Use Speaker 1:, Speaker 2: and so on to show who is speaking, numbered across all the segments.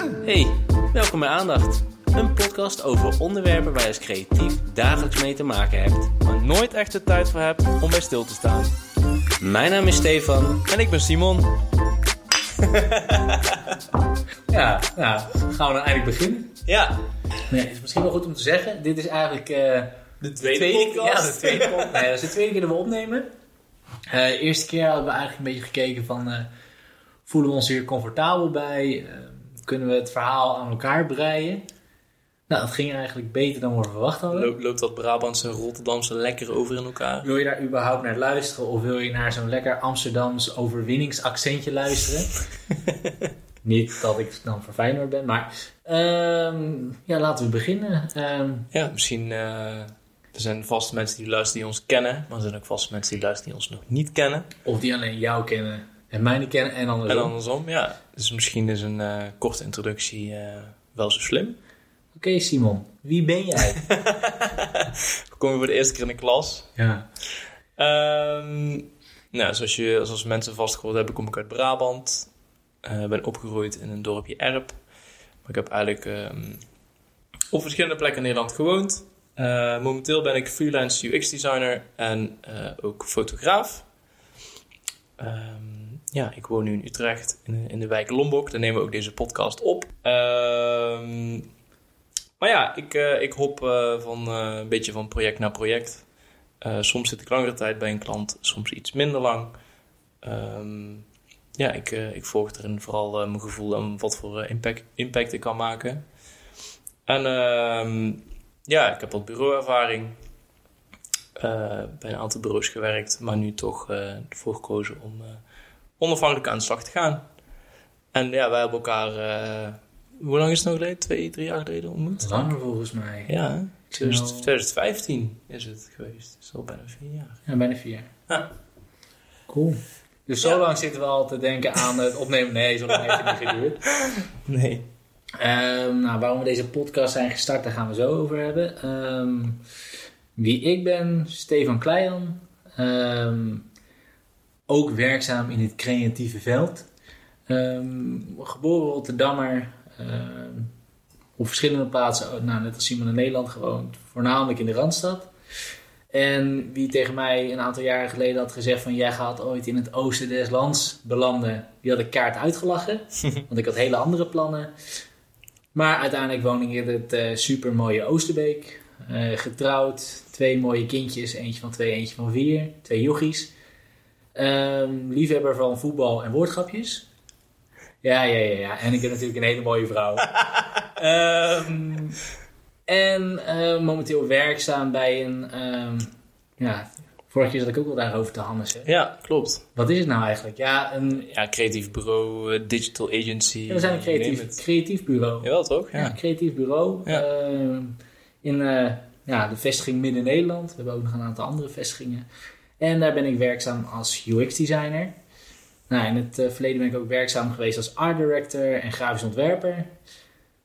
Speaker 1: Hey, welkom bij Aandacht. Een podcast over onderwerpen waar je als creatief dagelijks mee te maken hebt.
Speaker 2: maar nooit echt de tijd voor hebt om bij stil te staan.
Speaker 1: Mijn naam is Stefan.
Speaker 2: En ik ben Simon.
Speaker 3: Ja, nou, gaan we dan eigenlijk beginnen?
Speaker 1: Ja,
Speaker 3: Nee, het is misschien wel goed om te zeggen. Dit is eigenlijk eh,
Speaker 1: de
Speaker 3: tweede,
Speaker 1: podcast.
Speaker 3: Ja, de tweede podcast. Nee, dat is de tweede keer dat we opnemen. Eh, de eerste keer hadden we eigenlijk een beetje gekeken van... eh, voelen we ons hier comfortabel bij? Eh, kunnen we het verhaal aan elkaar breien? Nou, dat ging eigenlijk beter dan we verwacht hadden.
Speaker 2: Loopt, loopt dat Brabantse en Rotterdamse lekker over in elkaar?
Speaker 3: Wil je daar überhaupt naar luisteren? Of wil je naar zo'n lekker Amsterdams overwinningsaccentje luisteren? Niet dat ik dan voor Feyenoord ben, maar... ehm, ja, laten we beginnen. Ehm,
Speaker 2: Ja, misschien... eh, er zijn vast mensen die luisteren die ons kennen. Maar er zijn ook vast mensen die luisteren die ons nog niet kennen.
Speaker 3: of die alleen jou kennen en mij niet kennen en andersom.
Speaker 2: En andersom, ja. Dus misschien is een eh, korte introductie eh, wel zo slim.
Speaker 3: Oké Simon, wie ben jij?
Speaker 2: We komen voor de eerste keer in de klas.
Speaker 3: ja.
Speaker 2: Ehm, nou, zoals, je, zoals mensen vast gehoord hebben, kom ik uit Brabant. Ik ben opgegroeid in een dorpje Erp. Maar ik heb eigenlijk ehm, op verschillende plekken in Nederland gewoond. Eh, momenteel ben ik freelance UX-designer en eh, ook fotograaf. Ehm, ja, ik woon nu in Utrecht, in, in de wijk Lombok. Daar nemen we ook deze podcast op. Ehm, maar ja, ik, eh, ik hop eh, van, eh, een beetje van project naar project. Soms zit ik langere tijd bij een klant, soms iets minder lang. Ehm, ja, ik, ik volg erin vooral mijn gevoel en wat voor impact, impact ik kan maken. En ehm, ja, ik heb wat bureauervaring. Bij een aantal bureaus gewerkt, maar nu toch ervoor gekozen om onafhankelijk aan de slag te gaan. En ja, wij hebben elkaar, eh, hoe lang is het nou geleden? Twee, drie jaar geleden ontmoet?
Speaker 3: Langer volgens mij.
Speaker 2: Ja, hè? 2000
Speaker 3: Nou.
Speaker 2: 2015 is het geweest. Al bijna vier jaar.
Speaker 3: Ja, bijna vier.
Speaker 2: Ja.
Speaker 3: Cool. Dus zo
Speaker 2: Ja.
Speaker 3: lang zitten we al te denken aan het opnemen. Nee, zo lang heeft het niet geduurd.
Speaker 2: Nee.
Speaker 3: Ehm, nou, waarom we deze podcast zijn gestart, daar gaan we zo over hebben. Ehm, wie ik ben, Stefan Kleijan. Ehm, ook werkzaam in het creatieve veld. Ehm, geboren Rotterdammer. ehm, op verschillende plaatsen, nou, net als Simon in Nederland gewoond. Voornamelijk in de Randstad. En wie tegen mij een aantal jaren geleden had gezegd van... jij gaat ooit in het oosten des lands belanden. Die had ik kaart uitgelachen. want ik had hele andere plannen. Maar uiteindelijk woon ik in het eh super mooie Oosterbeek. Eh, getrouwd, twee mooie kindjes. Eentje van twee, eentje van vier. Twee jochies. Ehm, liefhebber van voetbal en woordgrapjes. Ja, ja, ja, ja. En ik heb natuurlijk een hele mooie vrouw. Ehm, en eh, momenteel werkzaam bij een... ehm, ja, vorige keer zat ik ook wel daarover te hannissen.
Speaker 2: Ja, klopt.
Speaker 3: Wat is het nou eigenlijk? Ja, een,
Speaker 2: Ja, creatief bureau, eh, digital agency.
Speaker 3: ja, we zijn een creatief, creatief bureau.
Speaker 2: Jawel, toch?
Speaker 3: Ja,
Speaker 2: Ja.
Speaker 3: een creatief bureau.
Speaker 2: Ja.
Speaker 3: in eh, ja, de vestiging Midden-Nederland. We hebben ook nog een aantal andere vestigingen. En daar ben ik werkzaam als UX-designer. Nou, in het eh, verleden ben ik ook werkzaam geweest als art director en grafisch ontwerper.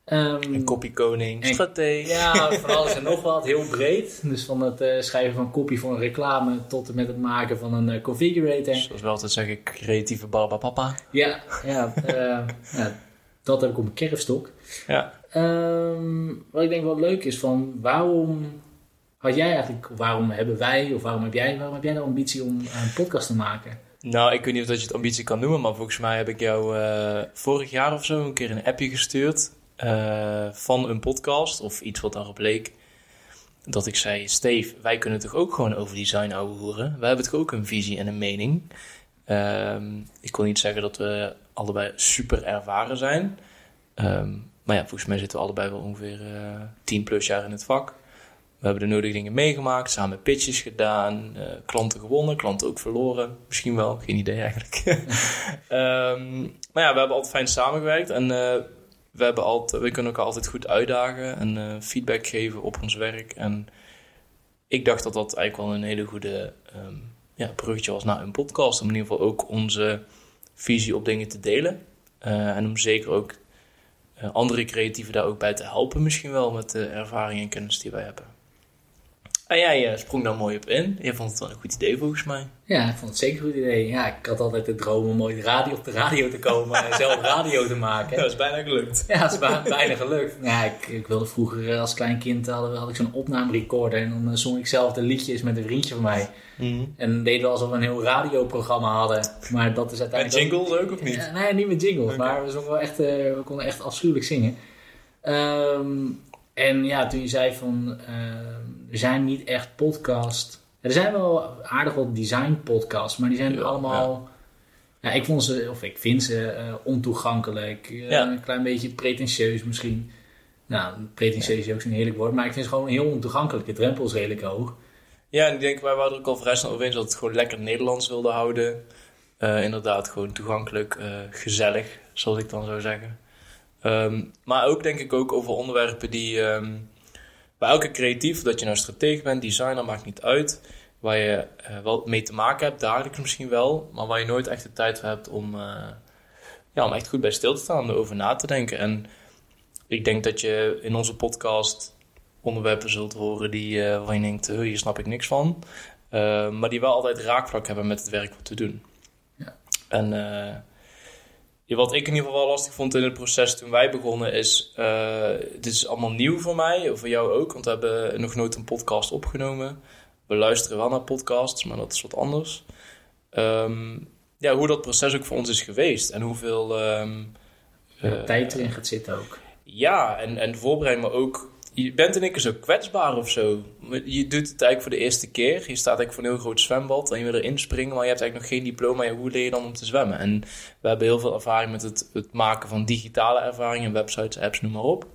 Speaker 2: Een kopiekoning,
Speaker 3: En-
Speaker 2: strateeg.
Speaker 3: ja, van alles en nog wat. Heel breed. Dus van het eh, schrijven van kopie voor een reclame tot en met het maken van een eh, configurator.
Speaker 2: Zoals we altijd zeggen, creatieve barbapapa.
Speaker 3: Ja, ja, eh, ja, dat heb ik op mijn kerfstok.
Speaker 2: Ja.
Speaker 3: Ehm, wat ik denk wel leuk is van waarom jij waarom hebben wij of waarom heb jij, waarom heb jij de ambitie om een podcast te maken?
Speaker 2: Nou, ik weet niet of dat je het ambitie kan noemen, maar volgens mij heb ik jou eh, vorig jaar of zo een keer een appje gestuurd eh, van een podcast of iets wat daarop leek. Dat ik zei, Steve, wij kunnen toch ook gewoon over design ouwe horen? Wij hebben toch ook een visie en een mening? Ehm, ik wil niet zeggen dat we allebei super ervaren zijn. Ehm, maar ja, volgens mij zitten we allebei wel ongeveer eh 10 plus jaar in het vak. We hebben de nodige dingen meegemaakt, samen pitches gedaan, eh, klanten gewonnen, klanten ook verloren. Misschien wel, geen idee eigenlijk. Ehm, maar ja, we hebben altijd fijn samengewerkt en eh, we, hebben altijd, we kunnen elkaar altijd goed uitdagen en eh, feedback geven op ons werk. En ik dacht dat dat eigenlijk wel een hele goede ehm, ja, bruggetje was naar een podcast. Om in ieder geval ook onze visie op dingen te delen. En om zeker ook andere creatieven daar ook bij te helpen misschien wel met de ervaring en kennis die wij hebben. En jij uh, sprong daar mooi op in. Je vond het wel een goed idee volgens mij.
Speaker 3: Ja, ik vond het zeker een goed idee. Ja, ik had altijd de droom om ooit radio op de radio te komen en zelf radio te maken.
Speaker 2: Dat is bijna gelukt.
Speaker 3: Ja, dat is bijna gelukt. Ja, ik, ik wilde vroeger eh, als klein kind hadden, had ik zo'n opnamerecorder en dan zong ik zelf de liedjes met een vriendje van mij.
Speaker 2: Mm.
Speaker 3: En deden we alsof we een heel radioprogramma hadden. Maar dat is uiteindelijk.
Speaker 2: Met jingles ook, of niet?
Speaker 3: Ja, nee, niet met jingles, okay. maar we, zongen wel echt, uh, we konden echt afschuwelijk zingen. Um, en ja, toen je zei van uh, er zijn niet echt podcasts. Er zijn wel aardig wat design podcasts, maar die zijn
Speaker 2: Ja,
Speaker 3: allemaal. Ja. ik vond ze, of ik vind ze eh, ontoegankelijk. eh,
Speaker 2: Ja.
Speaker 3: Een klein beetje pretentieus misschien. Nou, pretentieus is ook zo'n heerlijk woord, maar ik vind ze gewoon heel ontoegankelijk. De drempel is redelijk hoog.
Speaker 2: Ja, en ik denk, wij waren er ook al vrij snel over eens dat het gewoon lekker Nederlands wilden houden. Eh, inderdaad, gewoon toegankelijk, gezellig, zoals ik dan zou zeggen. Ehm, maar ook denk ik ook over onderwerpen die... ehm bij elke creatief, dat je nou stratege bent, designer, maakt niet uit. Waar je eh, wel mee te maken hebt, dagelijks misschien wel. Maar waar je nooit echt de tijd voor hebt om, eh, ja, om echt goed bij stil te staan, erover na te denken. En ik denk dat je in onze podcast onderwerpen zult horen die, waarvan je denkt, "Huh, hier snap ik niks van. Maar die wel altijd raakvlak hebben met het werk wat we doen.
Speaker 3: Ja.
Speaker 2: En wat ik in ieder geval wel lastig vond in het proces toen wij begonnen is... eh, dit is allemaal nieuw voor mij, voor jou ook. Want we hebben nog nooit een podcast opgenomen. We luisteren wel naar podcasts, maar dat is wat anders. Ehm, ja, hoe dat proces ook voor ons is geweest. En hoeveel... eh,
Speaker 3: tijd erin gaat zitten ook.
Speaker 2: ja, en, en voorbereiding, maar ook... Je bent in één keer zo kwetsbaar of zo. Je doet het eigenlijk voor de eerste keer. Je staat eigenlijk voor een heel groot zwembad en je wil erin springen, maar je hebt eigenlijk nog geen diploma. Ja, hoe leer je dan om te zwemmen? En we hebben heel veel ervaring met het, het maken van digitale ervaringen, websites, apps, noem maar op.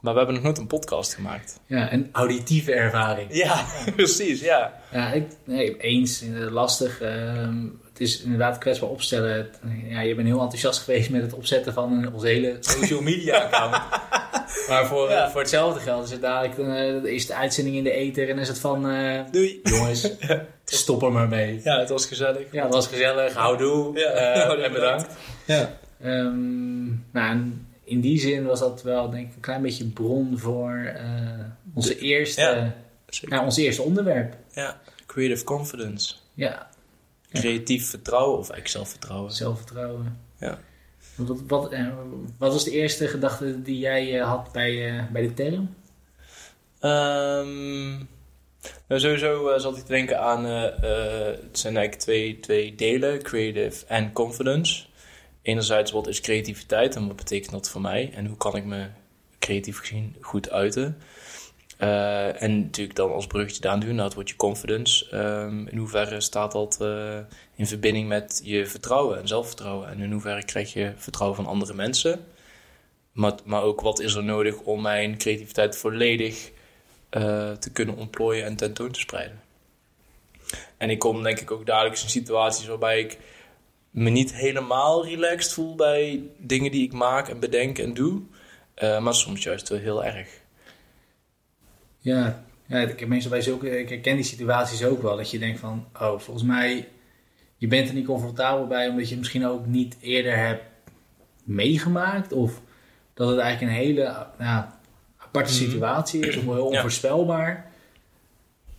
Speaker 2: Maar we hebben nog nooit een podcast gemaakt.
Speaker 3: Ja, een auditieve ervaring.
Speaker 2: Ja, precies, ja.
Speaker 3: Ja, ik, nee, eens. Lastig. Ehm, het is inderdaad kwetsbaar opstellen. Het- Ja, je bent heel enthousiast geweest met het opzetten van een- onze hele social media account. maar voor,
Speaker 2: Ja.
Speaker 3: voor hetzelfde geld is het dadelijk eh, de eerste uitzending in de ether en is het van... eh,
Speaker 2: Doei.
Speaker 3: jongens, stop er maar mee.
Speaker 2: Ja, het was gezellig.
Speaker 3: Ja, dat was gezellig. Houdoe.
Speaker 2: Ja.
Speaker 3: Eh, en bedankt.
Speaker 2: Ja.
Speaker 3: Ehm, nou, in die zin was dat wel denk ik een klein beetje bron voor onze, eerste,
Speaker 2: Ja.
Speaker 3: Ja, ons eerste onderwerp.
Speaker 2: Ja, creative confidence.
Speaker 3: Ja,
Speaker 2: Creatief vertrouwen of eigenlijk zelfvertrouwen.
Speaker 3: zelfvertrouwen.
Speaker 2: Ja.
Speaker 3: Wat, wat, eh, wat was de eerste gedachte die jij eh, had bij, eh, bij de term?
Speaker 2: Ehm, nou, sowieso eh, zat ik te denken aan, het zijn eigenlijk twee, twee delen, creative en confidence. Enerzijds, wat is creativiteit en wat betekent dat voor mij? En hoe kan ik me creatief gezien goed uiten? Eh, en natuurlijk dan als bruggetje daar doen naar het woordje confidence. Ehm, in hoeverre staat dat eh, in verbinding met je vertrouwen en zelfvertrouwen? En in hoeverre krijg je vertrouwen van andere mensen? Maar, maar ook wat is er nodig om mijn creativiteit volledig eh, te kunnen ontplooien en tentoon te spreiden. En ik kom denk ik ook dagelijks in situaties waarbij ik me niet helemaal relaxed voel bij dingen die ik maak en bedenk en doe. Maar soms juist wel heel erg.
Speaker 3: Ja, ja ik, meestal bij zulke, ik herken die situaties ook wel. Dat je denkt van, oh, volgens mij, je bent er niet comfortabel bij omdat je het misschien ook niet eerder hebt meegemaakt. Of dat het eigenlijk een hele ja, aparte
Speaker 2: Mhm.
Speaker 3: situatie is, of heel onvoorspelbaar.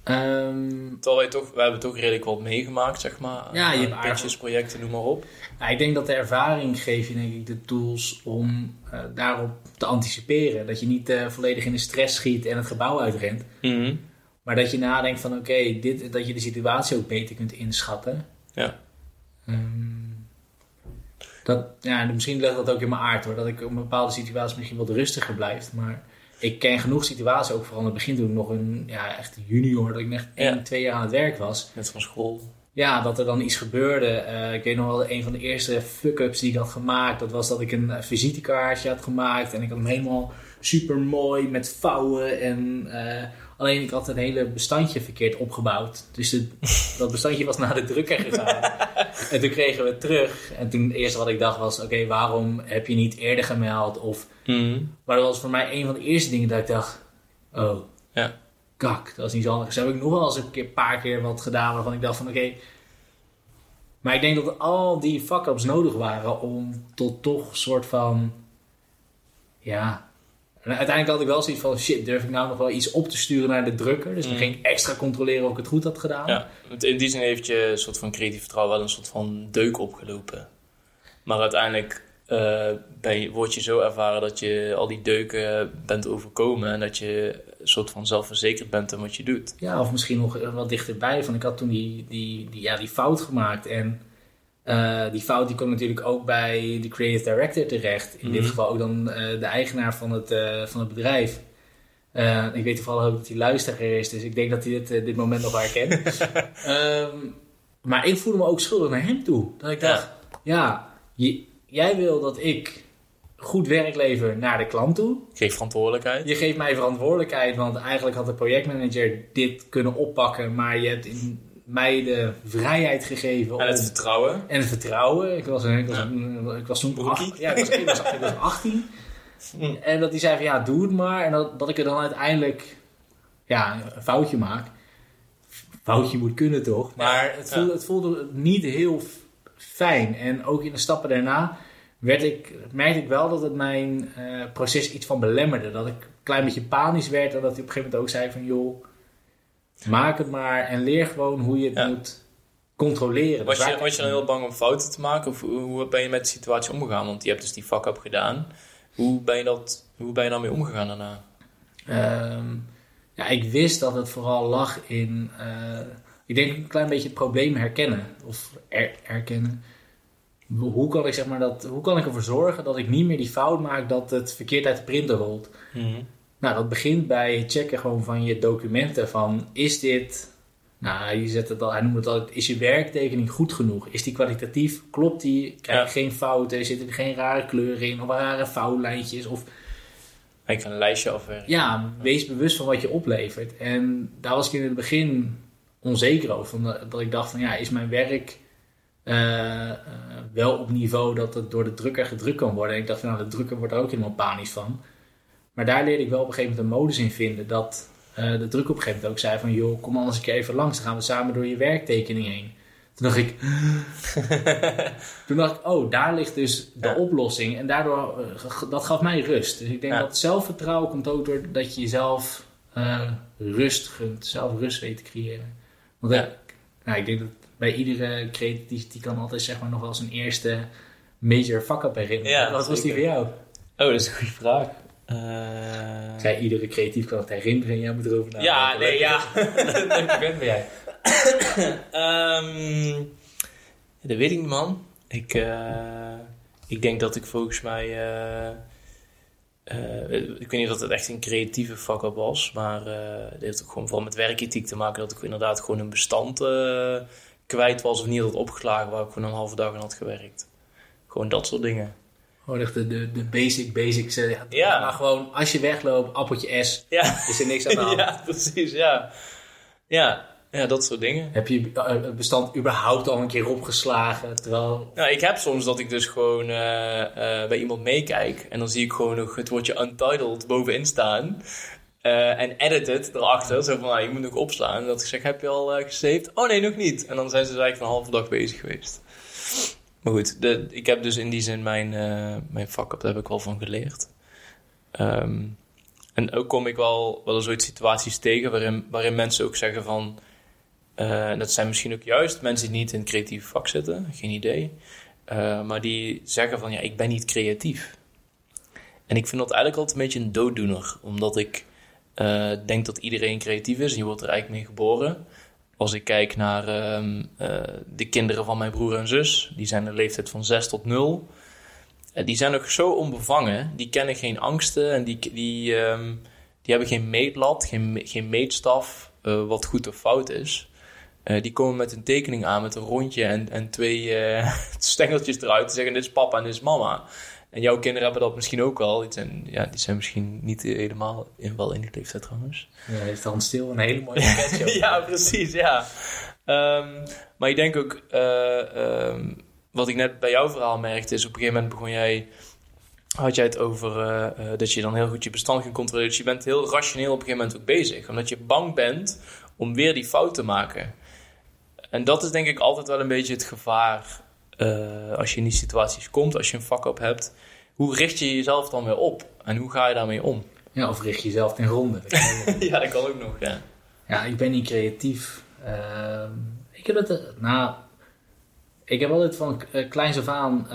Speaker 3: Ehm,
Speaker 2: Terwijl wij toch, we hebben toch redelijk wat meegemaakt, zeg maar.
Speaker 3: Ja, je
Speaker 2: Aan
Speaker 3: hebt
Speaker 2: pitches, projecten, noem maar op.
Speaker 3: nou, ik denk dat de ervaring geeft je denk ik de tools om eh, daarop te anticiperen. Dat je niet eh, volledig in de stress schiet en het gebouw uitrent. Maar dat je nadenkt van oké, dit dat je de situatie ook beter kunt inschatten.
Speaker 2: Ja.
Speaker 3: Ehm, dat, ja, misschien ligt dat ook in mijn aard hoor. Dat ik op een bepaalde situatie misschien wat rustiger blijf. Maar ik ken genoeg situaties, ook vooral in het begin toen ik nog een ja, echt junior, dat ik echt
Speaker 2: Ja.
Speaker 3: één, twee jaar aan het werk was.
Speaker 2: Net van school.
Speaker 3: Ja, dat er dan iets gebeurde. Eh, ik weet nog wel, een van de eerste fuck-ups die ik had gemaakt, dat was dat ik een eh, visitekaartje had gemaakt. En ik had hem helemaal super mooi met vouwen. En, eh, alleen ik had het hele bestandje verkeerd opgebouwd. Dus dat bestandje was naar de drukker gegaan. en toen kregen we het terug. En toen het eerste wat ik dacht was, oké, waarom heb je niet eerder gemeld? Of, maar dat was voor mij een van de eerste dingen dat ik dacht, oh,
Speaker 2: Ja.
Speaker 3: kak, dat is niet zo handig. Dus heb ik nog wel eens een keer, paar keer wat gedaan waarvan ik dacht van oké. Maar ik denk dat al die fuck-ups nodig waren om tot toch een soort van ja, En uiteindelijk had ik wel zoiets van, shit, durf ik nou nog wel iets op te sturen naar de drukker? Dus dan
Speaker 2: Mm.
Speaker 3: ging ik extra controleren of ik het goed had gedaan.
Speaker 2: Ja, in die zin heeft je een soort van creatief vertrouwen wel een soort van deuk opgelopen. Maar uiteindelijk eh, ben je, word je zo ervaren dat je al die deuken bent overkomen en dat je een soort van zelfverzekerd bent in wat je doet.
Speaker 3: Ja, of misschien nog wat dichterbij. Van ik had toen die, die, die, ja, die fout gemaakt. En eh, die fout die kwam natuurlijk ook bij de creative director terecht. In dit
Speaker 2: Mhm.
Speaker 3: geval ook dan eh, de eigenaar van het, eh, van het bedrijf. Ik weet toevallig ook dat hij luisteraar is. Dus ik denk dat hij dit, dit moment nog herkent. Ehm, maar ik voelde me ook schuldig naar hem toe. Dat ik dacht, ja, je- jij wil dat ik goed werk lever naar de klant toe.
Speaker 2: Kreeg verantwoordelijkheid.
Speaker 3: Je geeft mij verantwoordelijkheid, want eigenlijk had de projectmanager dit kunnen oppakken, maar je hebt in mij de vrijheid gegeven
Speaker 2: En het
Speaker 3: om-
Speaker 2: vertrouwen.
Speaker 3: en het vertrouwen. Ik was, ik was,
Speaker 2: Ja.
Speaker 3: ik was toen acht, ja, ik was, ik was, ik was 18.
Speaker 2: Hm.
Speaker 3: En dat hij zei van ja, doe het maar. En dat, dat ik er dan uiteindelijk ja, een foutje maak. Foutje moet kunnen toch? Maar het, voelde, het voelde niet heel fijn. En ook in de stappen daarna werd ik, merkte ik wel dat het mijn eh, proces iets van belemmerde. Dat ik een klein beetje panisch werd. En dat hij op een gegeven moment ook zei van joh, maak het maar. En leer gewoon hoe je het
Speaker 2: Ja.
Speaker 3: moet controleren.
Speaker 2: Was je, was je dan heel bang om fouten te maken? Of hoe ben je met de situatie omgegaan? Want je hebt dus die fuck-up gedaan. Hoe ben je, dat, hoe ben je daarmee omgegaan daarna?
Speaker 3: Ehm, ja, ik wist dat het vooral lag in, eh, ik denk een klein beetje het probleem herkennen. Of er- herkennen. Hoe kan, ik zeg maar dat, hoe kan ik ervoor zorgen dat ik niet meer die fout maak dat het verkeerd uit de printer rolt? Nou, dat begint bij het checken gewoon van je documenten. Van is dit, nou, je zet het al, hij noemt het altijd, is je werktekening goed genoeg? Is die kwalitatief? Klopt die? Krijg je
Speaker 2: Ja.
Speaker 3: geen fouten? Zitten er geen rare kleuren in? Of rare foutlijntjes? Of
Speaker 2: Ik ga een lijstje afwerken.
Speaker 3: ja, wees bewust van wat je oplevert. En daar was ik in het begin onzeker over. Van dat- dat ik dacht van ja, is mijn werk eh, eh, wel op niveau dat het door de drukker gedrukt kan worden? En ik dacht van nou, de drukker wordt er ook helemaal panisch van. Maar daar leerde ik wel op een gegeven moment een modus in vinden. Dat eh, de drukker op een gegeven moment ook zei van joh, kom anders een keer even langs. Dan gaan we samen door je werktekening heen. Toen dacht ik, toen dacht ik, oh, daar ligt dus de
Speaker 2: Ja.
Speaker 3: oplossing. En daardoor, eh, dat gaf mij rust. Dus ik denk
Speaker 2: Ja.
Speaker 3: dat zelfvertrouwen komt ook door dat je jezelf eh, rust gunt. Zelf rust weet te creëren. Want
Speaker 2: Ja.
Speaker 3: nou, ik denk dat bij iedere creatief, die, kan altijd zeg maar nog wel zijn eerste major fuck-up herinneren.
Speaker 2: Ja,
Speaker 3: Wat was die voor jou?
Speaker 2: Oh, dat is een goede vraag. Eh,
Speaker 3: Ik zei, iedere creatief kan het herinneren en jij moet erover nadenken.
Speaker 2: ja, nee, ja. Vent ben jij. Ehm, dat weet ik niet, man. Ik, eh, ik denk dat ik volgens mij... eh, eh, ik weet niet of het echt een creatieve fuck-up was, maar eh het heeft ook gewoon vooral met werkethiek te maken dat ik inderdaad gewoon een bestand eh, kwijt was of niet had opgeslagen waar ik gewoon een halve dag aan had gewerkt. Gewoon dat soort dingen.
Speaker 3: Gewoon echt de, de, de basic basics.
Speaker 2: Ja.
Speaker 3: Maar gewoon, als je wegloopt, appeltje S,
Speaker 2: Ja,
Speaker 3: is er niks aan de hand.
Speaker 2: ja precies, ja. Ja, ja, dat soort dingen.
Speaker 3: Heb je eh, het bestand überhaupt al een keer opgeslagen? Terwijl,
Speaker 2: Nou, ik heb soms dat ik dus gewoon eh, eh, bij iemand meekijk en dan zie ik gewoon nog het woordje untitled bovenin staan. Eh, en edited erachter, zo van, nou, je moet nog opslaan. En dat ik zeg, heb je al gesaved? Oh nee, nog niet. En dan zijn ze dus eigenlijk een halve dag bezig geweest. Maar goed, ik heb dus in die zin mijn, eh mijn vak, daar heb ik wel van geleerd. Ehm, en ook kom ik wel, wel ooit situaties tegen waarin, waarin mensen ook zeggen van... eh, dat zijn misschien ook juist mensen die niet in het creatieve vak zitten, geen idee. Eh, maar die zeggen van, ja, ik ben niet creatief. En ik vind dat eigenlijk altijd een beetje een dooddoener. Omdat ik denk dat iedereen creatief is en je wordt er eigenlijk mee geboren. Als ik kijk naar ehm, eh, de kinderen van mijn broer en zus, die zijn de leeftijd van 6 tot 0. Eh, die zijn nog zo onbevangen, die kennen geen angsten en die, die, ehm, die hebben geen meetlat, geen, geen meetstaf eh, wat goed of fout is. Die komen met een tekening aan met een rondje en, en twee stengeltjes eruit. Te zeggen: Dit is papa en dit is mama. En jouw kinderen hebben dat misschien ook wel. Die zijn, ja, die zijn misschien niet helemaal in, wel in die leeftijd trouwens.
Speaker 3: ja, heeft dan stil een hele mooie sketch.
Speaker 2: ja, precies, ja. Ehm, maar ik denk ook, eh, ehm, wat ik net bij jouw verhaal merkte, is op een gegeven moment begon jij, had jij het over eh, eh, dat je dan heel goed je bestand ging controleren. Dus je bent heel rationeel op een gegeven moment ook bezig, omdat je bang bent om weer die fout te maken. En dat is denk ik altijd wel een beetje het gevaar eh, als je in die situaties komt, als je een vak op hebt. Hoe richt je jezelf dan weer op en hoe ga je daarmee om?
Speaker 3: Ja, of richt je jezelf ten. Dat ook.
Speaker 2: ja, dat kan ook nog, ja.
Speaker 3: Ja, ik ben niet creatief. Ehm, ik heb het, eh, nou, ik heb altijd van eh, kleins af aan,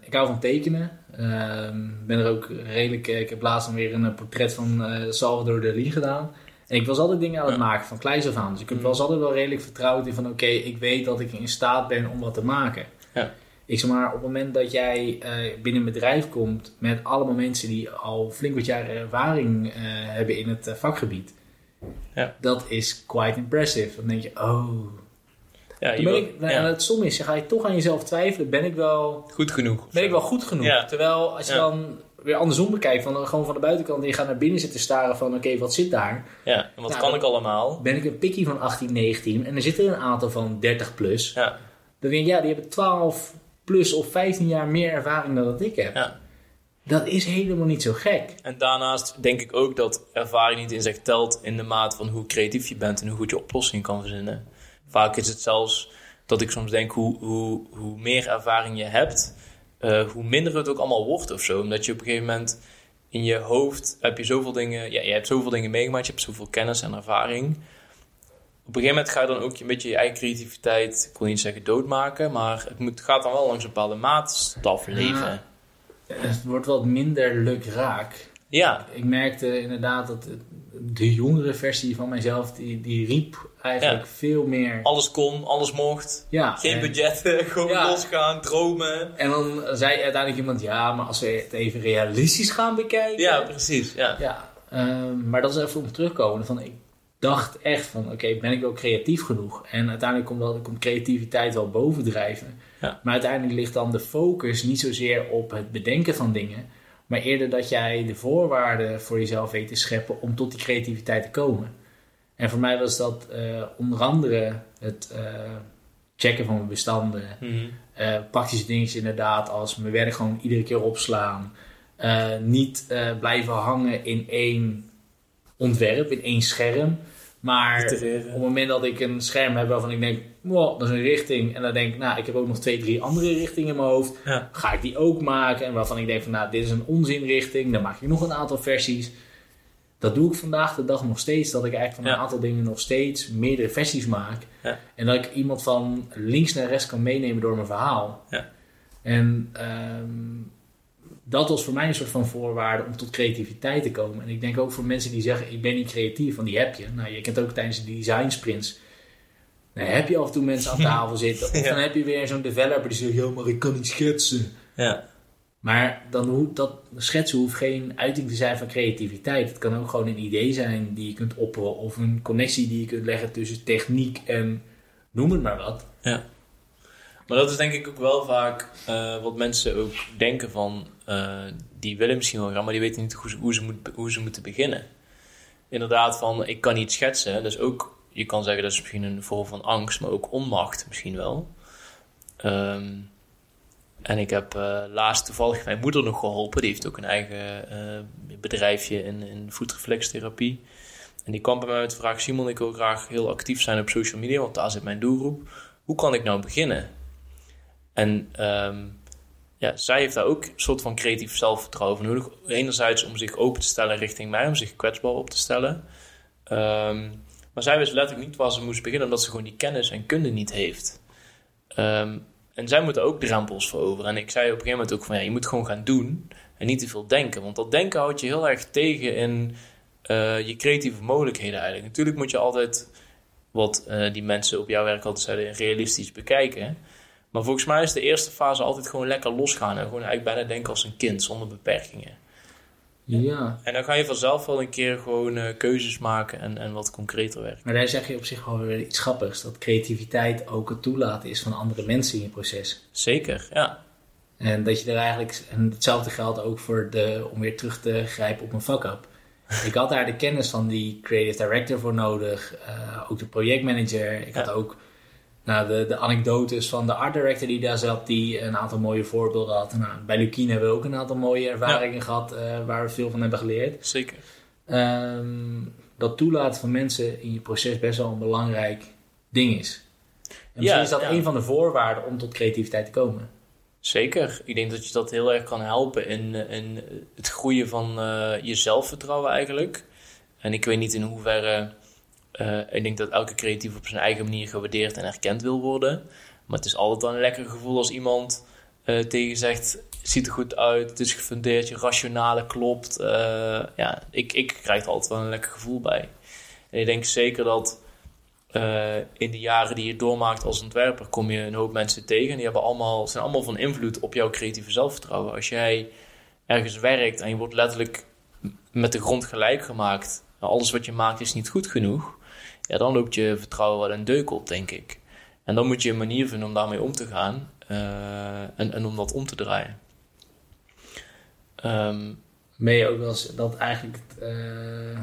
Speaker 3: ik hou van tekenen. Ehm ben er ook redelijk, ik heb laatst dan weer een portret van Salvador Dali gedaan. En ik was altijd dingen aan het
Speaker 2: Ja.
Speaker 3: maken, van kleins af aan. Dus ik
Speaker 2: Mhm.
Speaker 3: was altijd wel redelijk vertrouwd in van, oké, ik weet dat ik in staat ben om wat te maken.
Speaker 2: Ja.
Speaker 3: Ik zeg maar, op het moment dat jij eh, binnen een bedrijf komt met allemaal mensen die al flink wat jaren ervaring eh, hebben in het eh, vakgebied.
Speaker 2: Ja.
Speaker 3: Dat is quite impressive. Dan denk je, oh.
Speaker 2: Ja, je
Speaker 3: ben
Speaker 2: wil-
Speaker 3: ik, nou,
Speaker 2: ja,
Speaker 3: Het stom is, dan ga je toch aan jezelf twijfelen. Ben ik wel,
Speaker 2: goed genoeg.
Speaker 3: ben ik wel goed genoeg?
Speaker 2: Ja.
Speaker 3: Terwijl als je dan weer andersom bekijkt, van, gewoon van de buitenkant en je gaat naar binnen zitten staren van, oké, wat zit daar?
Speaker 2: Ja, en wat
Speaker 3: Ja,
Speaker 2: kan ik allemaal?
Speaker 3: Ben ik een pikkie van 18, 19 en er zitten een aantal van 30 plus.
Speaker 2: Ja,
Speaker 3: Dan denk ik, ja, die hebben 12 plus of 15 jaar meer ervaring dan dat ik heb.
Speaker 2: ja.
Speaker 3: Dat is helemaal niet zo gek.
Speaker 2: En daarnaast denk ik ook dat ervaring niet in zich telt in de maat van hoe creatief je bent en hoe goed je oplossingen kan verzinnen. Vaak is het zelfs dat ik soms denk hoe, hoe, hoe meer ervaring je hebt, eh, hoe minder het ook allemaal wordt of zo. Omdat je op een gegeven moment in je hoofd heb je zoveel dingen, ja, je hebt zoveel dingen meegemaakt, je hebt zoveel kennis en ervaring. Op een gegeven moment ga je dan ook een beetje je eigen creativiteit, ik wil niet zeggen doodmaken, maar het moet, gaat dan wel langs een bepaalde maatstaf leven.
Speaker 3: Ja. Het wordt wat minder lukraak.
Speaker 2: Ja,
Speaker 3: Ik merkte inderdaad dat de jongere versie van mijzelf, die, die riep eigenlijk veel meer...
Speaker 2: alles kon, alles mocht.
Speaker 3: Ja,
Speaker 2: Geen
Speaker 3: en-
Speaker 2: budgetten, gewoon
Speaker 3: Ja.
Speaker 2: losgaan, dromen.
Speaker 3: En dan zei uiteindelijk iemand, ja, maar als we het even realistisch gaan bekijken.
Speaker 2: Ja, precies. Ja.
Speaker 3: Ja, ehm, maar dat is even om terugkomen. Van, ik dacht echt van, oké, ben ik wel creatief genoeg? En uiteindelijk komt, dat, komt creativiteit wel bovendrijven.
Speaker 2: Ja.
Speaker 3: Maar uiteindelijk ligt dan de focus niet zozeer op het bedenken van dingen. Maar eerder dat jij de voorwaarden voor jezelf weet te scheppen om tot die creativiteit te komen. En voor mij was dat eh, onder andere het eh, checken van mijn bestanden.
Speaker 2: Mhm.
Speaker 3: Eh, praktische dingetjes inderdaad, als mijn werk gewoon iedere keer opslaan. Niet blijven hangen in één ontwerp, in één scherm. Maar op het moment dat ik een scherm heb waarvan ik denk, wow, dat is een richting. En dan denk ik, nou, ik heb ook nog twee, drie andere richtingen in mijn hoofd.
Speaker 2: Ja.
Speaker 3: Ga ik die ook maken? En waarvan ik denk van, nou, dit is een onzinrichting. Dan maak ik nog een aantal versies. Dat doe ik vandaag de dag nog steeds. Dat ik eigenlijk van een aantal dingen nog steeds meerdere versies maak.
Speaker 2: Ja.
Speaker 3: En dat ik iemand van links naar rechts kan meenemen door mijn verhaal. En ehm, dat was voor mij een soort van voorwaarde om tot creativiteit te komen. En ik denk ook voor mensen die zeggen, ik ben niet creatief, want die heb je. Nou, je kent ook tijdens de design sprints. Dan heb je af en toe mensen aan tafel zitten. Of
Speaker 2: Ja.
Speaker 3: dan heb je weer zo'n developer die zegt, ja, maar ik kan niet schetsen.
Speaker 2: Ja.
Speaker 3: Maar dan hoeft dat schetsen hoeft geen uiting te zijn van creativiteit. Het kan ook gewoon een idee zijn die je kunt opperen. Of een connectie die je kunt leggen tussen techniek en noem het maar wat.
Speaker 2: Maar dat is denk ik ook wel vaak eh, wat mensen ook denken van... eh, die willen misschien wel gaan, maar die weten niet hoe ze, hoe, ze moet, hoe ze moeten beginnen. Inderdaad van, ik kan niet schetsen. Dus ook, je kan zeggen dat is misschien een vorm van angst, maar ook onmacht misschien wel. Ehm, en ik heb eh, laatst toevallig mijn moeder nog geholpen. Die heeft ook een eigen bedrijfje in, in voetreflextherapie. En die kwam bij mij met de vraag... Simon, ik wil graag heel actief zijn op social media... want daar zit mijn doelgroep. Hoe kan ik nou beginnen? En ehm, ja, zij heeft daar ook een soort van creatief zelfvertrouwen voor nodig. Enerzijds om zich open te stellen richting mij... om zich kwetsbaar op te stellen. Ehm, maar zij wist letterlijk niet waar ze moest beginnen... omdat ze gewoon die kennis en kunde niet heeft. Ehm, en zij moeten ook drempels veroveren. En ik zei op een gegeven moment ook van... Ja, je moet gewoon gaan doen en niet te veel denken. Want dat denken houdt je heel erg tegen in eh, je creatieve mogelijkheden eigenlijk. Natuurlijk moet je altijd wat eh, die mensen op jouw werk altijd zeiden, realistisch bekijken. Maar volgens mij is de eerste fase altijd gewoon lekker losgaan. En gewoon eigenlijk bijna denken als een kind, zonder beperkingen.
Speaker 3: Ja.
Speaker 2: En dan ga je vanzelf wel een keer gewoon eh, keuzes maken en, en wat concreter werken.
Speaker 3: Maar daar zeg je op zich wel weer iets grappigs. Dat creativiteit ook het toelaten is van andere mensen in je proces.
Speaker 2: Zeker, ja.
Speaker 3: En dat je er eigenlijk... En hetzelfde geldt ook voor de... Om weer terug te grijpen op mijn fuck-up. Ik had daar de kennis van die creative director voor nodig. eh, ook de projectmanager. Ik had ook nou, de, de anekdotes van de art director die daar zat. Die een aantal mooie voorbeelden had. Nou, bij Lukien hebben we ook een aantal mooie ervaringen gehad. eh, waar we veel van hebben geleerd.
Speaker 2: Zeker.
Speaker 3: Ehm, dat toelaten van mensen in je proces best wel een belangrijk ding is. En misschien
Speaker 2: Ja,
Speaker 3: is dat
Speaker 2: ja.
Speaker 3: een van de voorwaarden om tot creativiteit te komen.
Speaker 2: Zeker. Ik denk dat je dat heel erg kan helpen in, in het groeien van uh, je zelfvertrouwen eigenlijk. En ik weet niet in hoeverre. Uh, ik denk dat elke creatief op zijn eigen manier gewaardeerd en erkend wil worden. Maar het is altijd wel een lekker gevoel als iemand uh, tegen zegt: ziet er goed uit, het is gefundeerd, je rationale klopt. ja, ik, ik krijg er altijd wel een lekker gevoel bij. En ik denk zeker dat in de jaren die je doormaakt als ontwerper kom je een hoop mensen tegen. Die hebben allemaal, zijn allemaal van invloed op jouw creatieve zelfvertrouwen. Als jij ergens werkt en je wordt letterlijk met de grond gelijk gemaakt. Alles wat je maakt is niet goed genoeg. Ja, dan loopt je vertrouwen wel een deuk op, denk ik. En dan moet je een manier vinden om daarmee om te gaan. Uh, en, en om dat om te draaien.
Speaker 3: Um, ben je ook wel eens dat eigenlijk... Uh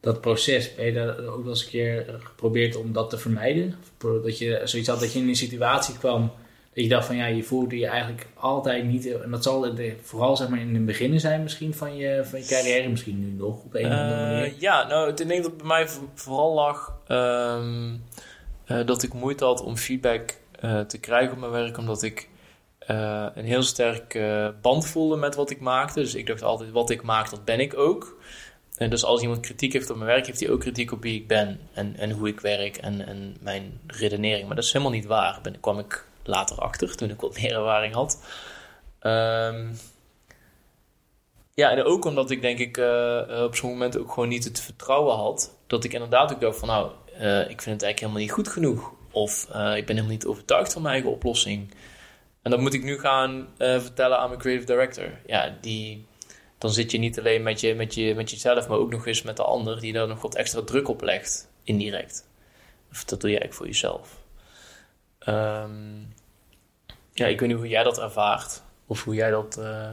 Speaker 3: dat proces, ben je daar ook wel eens een keer geprobeerd om dat te vermijden? Dat je zoiets had dat je in een situatie kwam dat je dacht van ja, je voelde je eigenlijk altijd niet, en dat zal vooral zeg maar in het begin zijn misschien van je, van je carrière, misschien nu nog op een of andere
Speaker 2: manier. Uh, ja, nou, ik denk dat bij mij vooral lag um, uh, dat ik moeite had om feedback uh, te krijgen op mijn werk, omdat ik een heel sterk band voelde met wat ik maakte. Dus ik dacht altijd, wat ik maak, dat ben ik ook. En dus als iemand kritiek heeft op mijn werk, heeft hij ook kritiek op wie ik ben en, en hoe ik werk en, en mijn redenering. Maar dat is helemaal niet waar. Daar kwam ik later achter toen ik wat meer ervaring had. Um, ja, en ook omdat ik denk ik uh, op zo'n moment ook gewoon niet het vertrouwen had. Dat ik inderdaad ook dacht van nou, uh, ik vind het eigenlijk helemaal niet goed genoeg. Of ik ben helemaal niet overtuigd van mijn eigen oplossing. En dat moet ik nu gaan vertellen aan mijn creative director. Ja, die dan zit je niet alleen met, je, met, je, met jezelf, maar ook nog eens met de ander die daar nog wat extra druk op legt, indirect. Of dat doe je eigenlijk voor jezelf. Um, ja, ik weet niet hoe jij dat ervaart, of hoe jij dat, uh,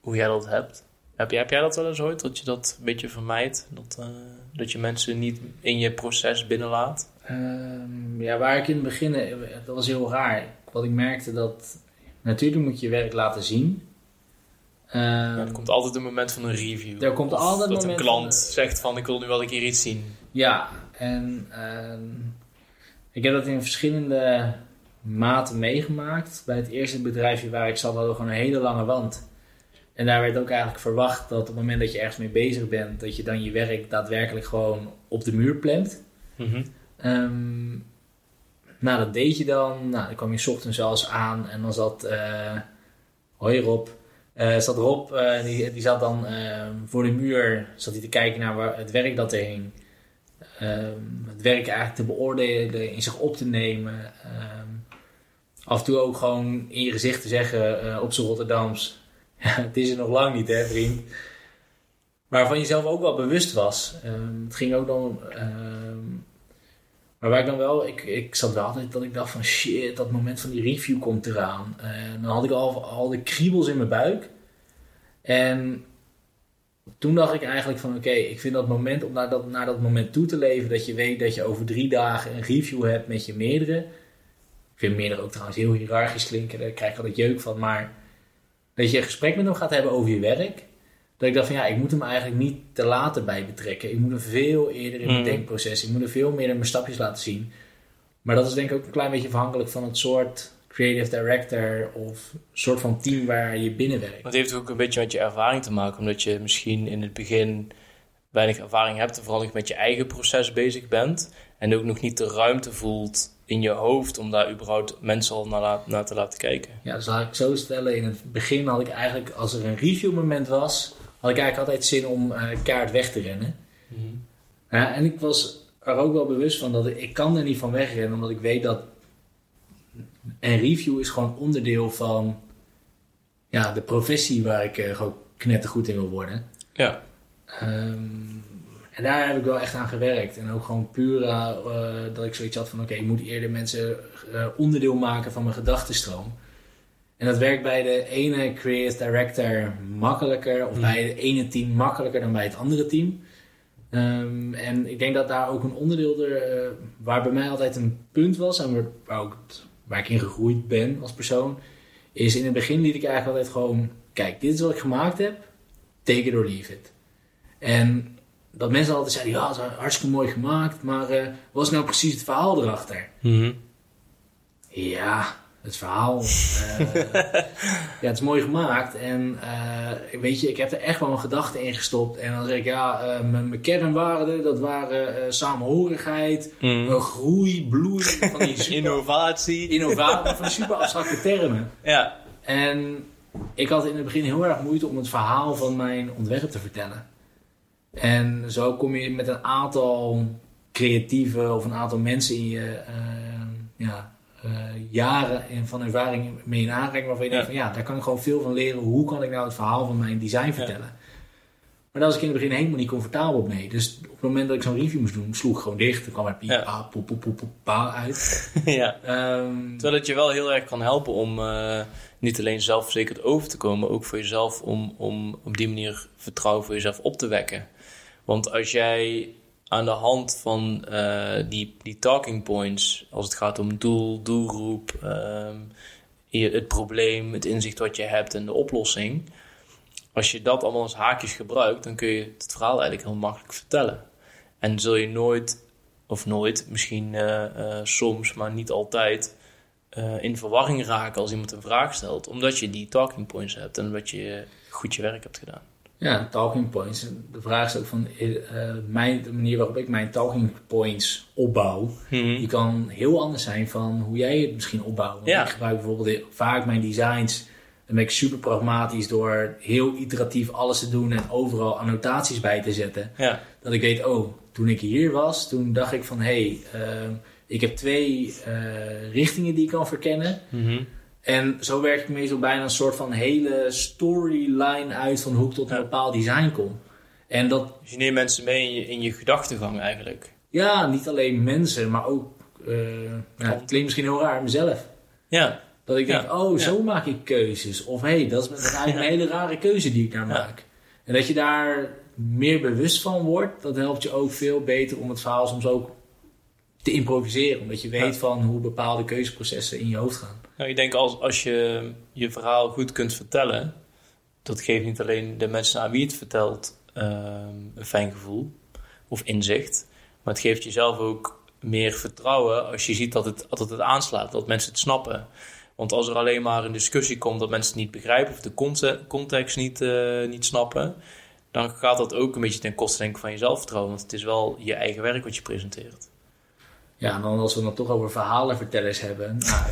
Speaker 2: hoe jij dat hebt. Heb jij, heb jij dat wel eens ooit, dat je dat een beetje vermijdt? Dat, uh, dat je mensen niet in je proces binnenlaat?
Speaker 3: Um, ja, waar ik in het begin, dat was heel raar. Wat ik merkte dat, natuurlijk moet je je werk laten zien.
Speaker 2: Um, ja, er komt altijd een moment van een review.
Speaker 3: Er komt altijd
Speaker 2: dat een klant zegt van ik wil nu wel een keer iets zien.
Speaker 3: Ja, en uh, ik heb dat in verschillende maten meegemaakt. Bij het eerste bedrijfje waar ik zat hadden we gewoon een hele lange wand. En daar werd ook eigenlijk verwacht dat op het moment dat je ergens mee bezig bent, dat je dan je werk daadwerkelijk gewoon op de muur plant. Mm -hmm. um, nou, dat deed je dan. Nou, dan kwam je ochtends zelfs aan en dan zat, uh, hoi Rob, uh, zat Rob, uh, die, die zat dan uh, voor de muur zat hij te kijken naar waar, het werk dat er hing. het werk eigenlijk te beoordelen, in zich op te nemen. Af en toe ook gewoon in je gezicht te zeggen op zijn Rotterdams. het is er nog lang niet, hè, vriend. Waarvan je zelf ook wel bewust was. het ging ook dan maar waar ik dan wel, ik, ik zat wel altijd dat ik dacht van shit, dat moment van die review komt eraan. Dan had ik al, al de kriebels in mijn buik. En toen dacht ik eigenlijk van oké, ik vind dat moment om naar dat, naar dat moment toe te leven, dat je weet dat je over drie dagen een review hebt met je meerdere. Ik vind meerdere ook trouwens heel hiërarchisch klinken, daar krijg ik altijd jeuk van. Maar dat je een gesprek met hem gaat hebben over je werk. Dat ik dacht van ja, ik moet hem eigenlijk niet te later bij betrekken. Ik moet hem veel eerder in mijn mm. denkproces. Ik moet hem veel meer in mijn stapjes laten zien. Maar dat is denk ik ook een klein beetje afhankelijk van het soort creative director of soort van team waar je binnen werkt.
Speaker 2: Het heeft ook een beetje met je ervaring te maken, omdat je misschien in het begin weinig ervaring hebt vooral met je eigen proces bezig bent en ook nog niet de ruimte voelt in je hoofd om daar überhaupt mensen al naar, naar te laten kijken.
Speaker 3: Ja, dus laat ik zo stellen. In het begin had ik eigenlijk, als er een review moment was, had ik eigenlijk altijd zin om uh, kaart weg te rennen. Mm ja, en ik was er ook wel bewust van dat ik, ik kan er niet van wegrennen, omdat ik weet dat een review is gewoon onderdeel van ja, de professie waar ik uh, gewoon knettergoed in wil worden.
Speaker 2: Ja.
Speaker 3: Um, en daar heb ik wel echt aan gewerkt. En ook gewoon puur uh, dat ik zoiets had van... oké, okay, ik moet eerder mensen uh, onderdeel maken van mijn gedachtenstroom. En dat werkt bij de ene creative director makkelijker... of mm. bij het ene team makkelijker dan bij het andere team. Um, en ik denk dat daar ook een onderdeel... Er, uh, waar bij mij altijd een punt was... en waar, ook, waar ik in gegroeid ben als persoon... is in het begin liet ik eigenlijk altijd gewoon... kijk, dit is wat ik gemaakt heb. Take it or leave it. En dat mensen altijd zeiden, ja, het is hartstikke mooi gemaakt, maar uh, wat is nou precies het verhaal erachter? Mm Ja, het verhaal. eh, ja, het is mooi gemaakt. En eh, weet je, ik heb er echt wel een gedachte in gestopt. En dan zeg ik, ja, eh, mijn kernwaarden, dat waren eh, samenhorigheid,
Speaker 2: Mm.
Speaker 3: eh, groei, bloei, van die super,
Speaker 2: Innovatie.
Speaker 3: innovatie, van die super abstracte termen.
Speaker 2: Ja.
Speaker 3: En ik had in het begin heel erg moeite om het verhaal van mijn ontwerp te vertellen. En zo kom je met een aantal creatieve of een aantal mensen in je eh, ja, eh, jaren en van ervaring mee in aanraking waarvan je denkt van ja, daar kan ik gewoon veel van leren. Hoe kan ik nou het verhaal van mijn design vertellen? Maar daar was ik in het begin helemaal niet comfortabel mee. Dus op het moment dat ik zo'n review moest doen, sloeg ik gewoon dicht. Dan kwam er piep,
Speaker 2: Ja.
Speaker 3: pa, poep, poep, poep, poep, pa uit.
Speaker 2: ja.
Speaker 3: Ehm,
Speaker 2: Terwijl het je wel heel erg kan helpen om eh, niet alleen zelfverzekerd over te komen, maar ook voor jezelf om, om op die manier vertrouwen voor jezelf op te wekken. Want als jij aan de hand van eh, die, die talking points, als het gaat om doel, doelgroep, ehm, het probleem, het inzicht wat je hebt en de oplossing, als je dat allemaal als haakjes gebruikt, dan kun je het verhaal eigenlijk heel makkelijk vertellen. En zul je nooit, of nooit, misschien eh, eh, soms, maar niet altijd, in verwarring raken als iemand een vraag stelt. Omdat je die talking points hebt en omdat je goed je werk hebt gedaan.
Speaker 3: Ja, talking points. De vraag is ook van eh, mijn, de manier waarop ik mijn talking points opbouw. Die kan heel anders zijn van hoe jij het misschien opbouwt.
Speaker 2: Ja.
Speaker 3: Ik gebruik bijvoorbeeld vaak mijn designs. Dan ben ik super pragmatisch door heel iteratief alles te doen en overal annotaties bij te zetten.
Speaker 2: Ja,
Speaker 3: Dat ik weet, oh, toen ik hier was, toen dacht ik van hé, hey, ehm, ik heb twee eh, richtingen die ik kan verkennen. En zo werk ik meestal bijna een soort van hele storyline uit van hoe ik tot een bepaald design kom. En dat,
Speaker 2: dus je neemt mensen mee in je, in je gedachtegang eigenlijk.
Speaker 3: ja, niet alleen mensen, maar ook, eh ja, het klinkt misschien heel raar, mezelf.
Speaker 2: Ja,
Speaker 3: Dat ik denk,
Speaker 2: Ja.
Speaker 3: oh, zo
Speaker 2: Ja.
Speaker 3: maak ik keuzes. Of hé, hey, dat is eigenlijk een hele rare keuze die ik daar maak. En dat je daar meer bewust van wordt, dat helpt je ook veel beter om het verhaal soms ook te improviseren. Omdat je weet van hoe bepaalde keuzeprocessen in je hoofd gaan.
Speaker 2: Nou, ik denk als, als je je verhaal goed kunt vertellen, dat geeft niet alleen de mensen aan wie het vertelt ehm, een fijn gevoel of inzicht, maar het geeft jezelf ook meer vertrouwen als je ziet dat het, dat het aanslaat, dat mensen het snappen. Want als er alleen maar een discussie komt dat mensen het niet begrijpen of de conte- context niet, eh, niet snappen, dan gaat dat ook een beetje ten koste van je zelfvertrouwen. Want het is wel je eigen werk wat je presenteert.
Speaker 3: Ja, en dan als we het dan toch over verhalenvertellers hebben. Nou,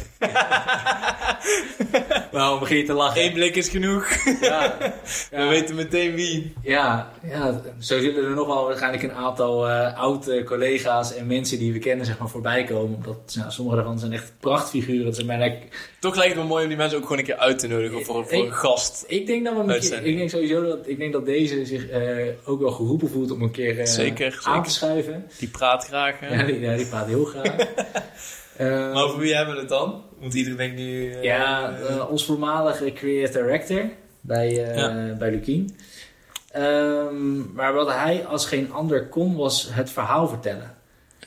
Speaker 3: Waarom begin je te lachen?
Speaker 2: Eén blik is genoeg.
Speaker 3: Ja,
Speaker 2: We weten meteen wie.
Speaker 3: Ja, ja, zo zullen er nog wel waarschijnlijk een aantal eh oude collega's en mensen die we kennen zeg maar, voorbij komen. Omdat nou, sommige daarvan zijn echt prachtfiguren. Dat zijn bijna...
Speaker 2: Toch lijkt het me mooi om die mensen ook gewoon een keer uit te nodigen voor, voor een gast.
Speaker 3: Ik denk, dat we een keer, ik denk sowieso dat, ik denk dat deze zich eh, ook wel geroepen voelt om een keer eh,
Speaker 2: Zeker,
Speaker 3: aan te schuiven.
Speaker 2: Die praat graag. hè?
Speaker 3: Ja, die, ja, die praat heel graag. Eh,
Speaker 2: Maar over wie hebben we het dan? Want iedereen denkt nu...
Speaker 3: Ja, ons voormalige creative director bij,
Speaker 2: Ja.
Speaker 3: bij Lukien. Ehm, maar wat hij als geen ander kon, was het verhaal vertellen.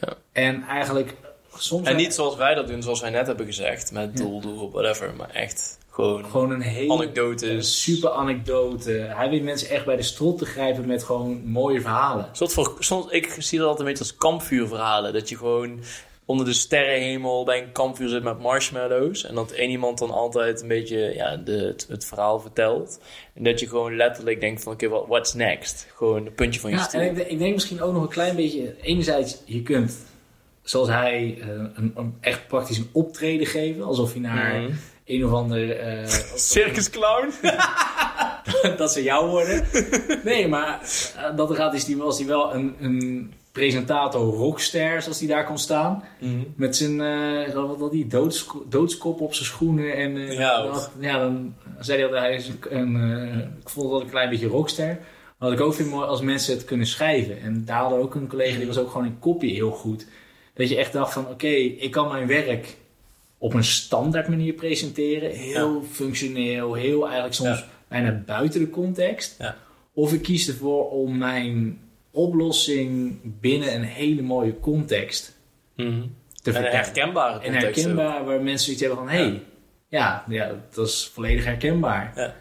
Speaker 2: Ja.
Speaker 3: En eigenlijk soms...
Speaker 2: En niet zoals wij dat doen, zoals wij net hebben gezegd. Met doel, doel, whatever. Maar echt gewoon
Speaker 3: Gewoon een hele
Speaker 2: anekdotes.
Speaker 3: super anekdote. Hij weet mensen echt bij de strot te grijpen met gewoon mooie verhalen.
Speaker 2: Soort van, soms, ik zie dat altijd een beetje als kampvuurverhalen. Dat je gewoon onder de sterrenhemel bij een kampvuur zit met marshmallows. En dat één iemand dan altijd een beetje ja, de, het, het verhaal vertelt. En dat je gewoon letterlijk denkt van oké, what what's next? Gewoon een puntje van je
Speaker 3: Ja,
Speaker 2: stoel.
Speaker 3: en ik, ik denk misschien ook nog een klein beetje... Enerzijds, je kunt, zoals hij, eh, een, een echt praktisch een optreden geven. Alsof je naar
Speaker 2: Mhm.
Speaker 3: een of ander... eh,
Speaker 2: Circus clown?
Speaker 3: dat ze jou worden. Nee, maar eh, dat gaat is die, was hij wel een, een presentator rockster, zoals die daar kon staan. Met zijn, wat had die, doodsko- doodskop op zijn schoenen. En,
Speaker 2: Ja,
Speaker 3: ja, dan zei hij dat hij is een, ik vond dat een klein beetje rockster. Maar wat ik ook vind mooi als mensen het kunnen schrijven. En daar hadden we ook een collega, die was ook gewoon in kopie heel goed. Dat je echt dacht van, oké, ik kan mijn werk op een standaard manier presenteren. Heel functioneel, heel eigenlijk soms
Speaker 2: Ja.
Speaker 3: bijna buiten de context.
Speaker 2: Ja.
Speaker 3: Of ik kies ervoor om mijn oplossing binnen een hele mooie context te
Speaker 2: En een
Speaker 3: vertellen.
Speaker 2: herkenbare
Speaker 3: En
Speaker 2: context ook.
Speaker 3: herkenbaar, waar mensen zoiets hebben van, hé, hey, ja. Ja, dat is volledig herkenbaar.
Speaker 2: Ja.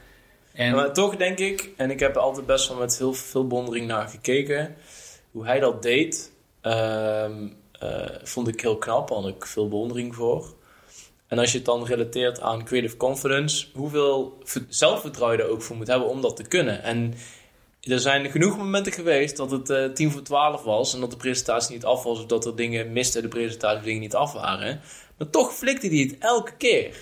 Speaker 3: En
Speaker 2: Maar toch denk ik, en ik heb er altijd best wel met heel veel bewondering naar gekeken, hoe hij dat deed, ehm, eh, vond ik heel knap, had ik veel bewondering voor. En als je het dan relateert aan creative confidence, hoeveel zelfvertrouwen je er ook voor moet hebben om dat te kunnen. En er zijn genoeg momenten geweest dat het eh 10 voor 12 was en dat de presentatie niet af was, of dat er dingen misten de presentatie, dingen niet af waren. Maar toch flikte hij het elke keer.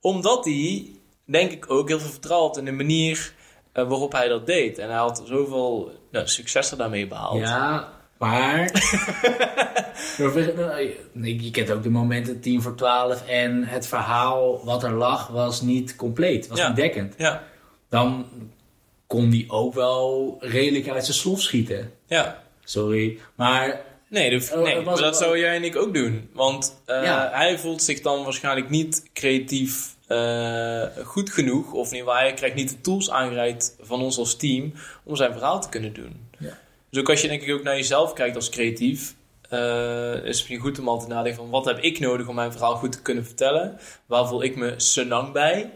Speaker 2: Omdat hij, denk ik, ook heel veel vertrouwen in de manier eh, waarop hij dat deed. En hij had zoveel nou, successen daarmee behaald.
Speaker 3: Ja, maar... Nee, je kent ook de momenten 10 voor 12 en het verhaal wat er lag was niet compleet, was
Speaker 2: Ja.
Speaker 3: niet dekkend.
Speaker 2: Ja,
Speaker 3: Dan kon die ook wel redelijk uit zijn slof schieten.
Speaker 2: ja.
Speaker 3: Sorry. Maar
Speaker 2: Nee, dat,
Speaker 3: Oh,
Speaker 2: nee
Speaker 3: het was-
Speaker 2: maar dat zou jij en ik ook doen. Want eh,
Speaker 3: Ja.
Speaker 2: hij voelt zich dan waarschijnlijk niet creatief eh, goed genoeg. Of ieder geval, hij krijgt niet de tools aangereikt van ons als team om zijn verhaal te kunnen doen. Dus ook als je denk ik ook naar jezelf kijkt als creatief, eh, is het misschien goed om altijd te nadenken van wat heb ik nodig om mijn verhaal goed te kunnen vertellen? Waar voel ik me senang bij?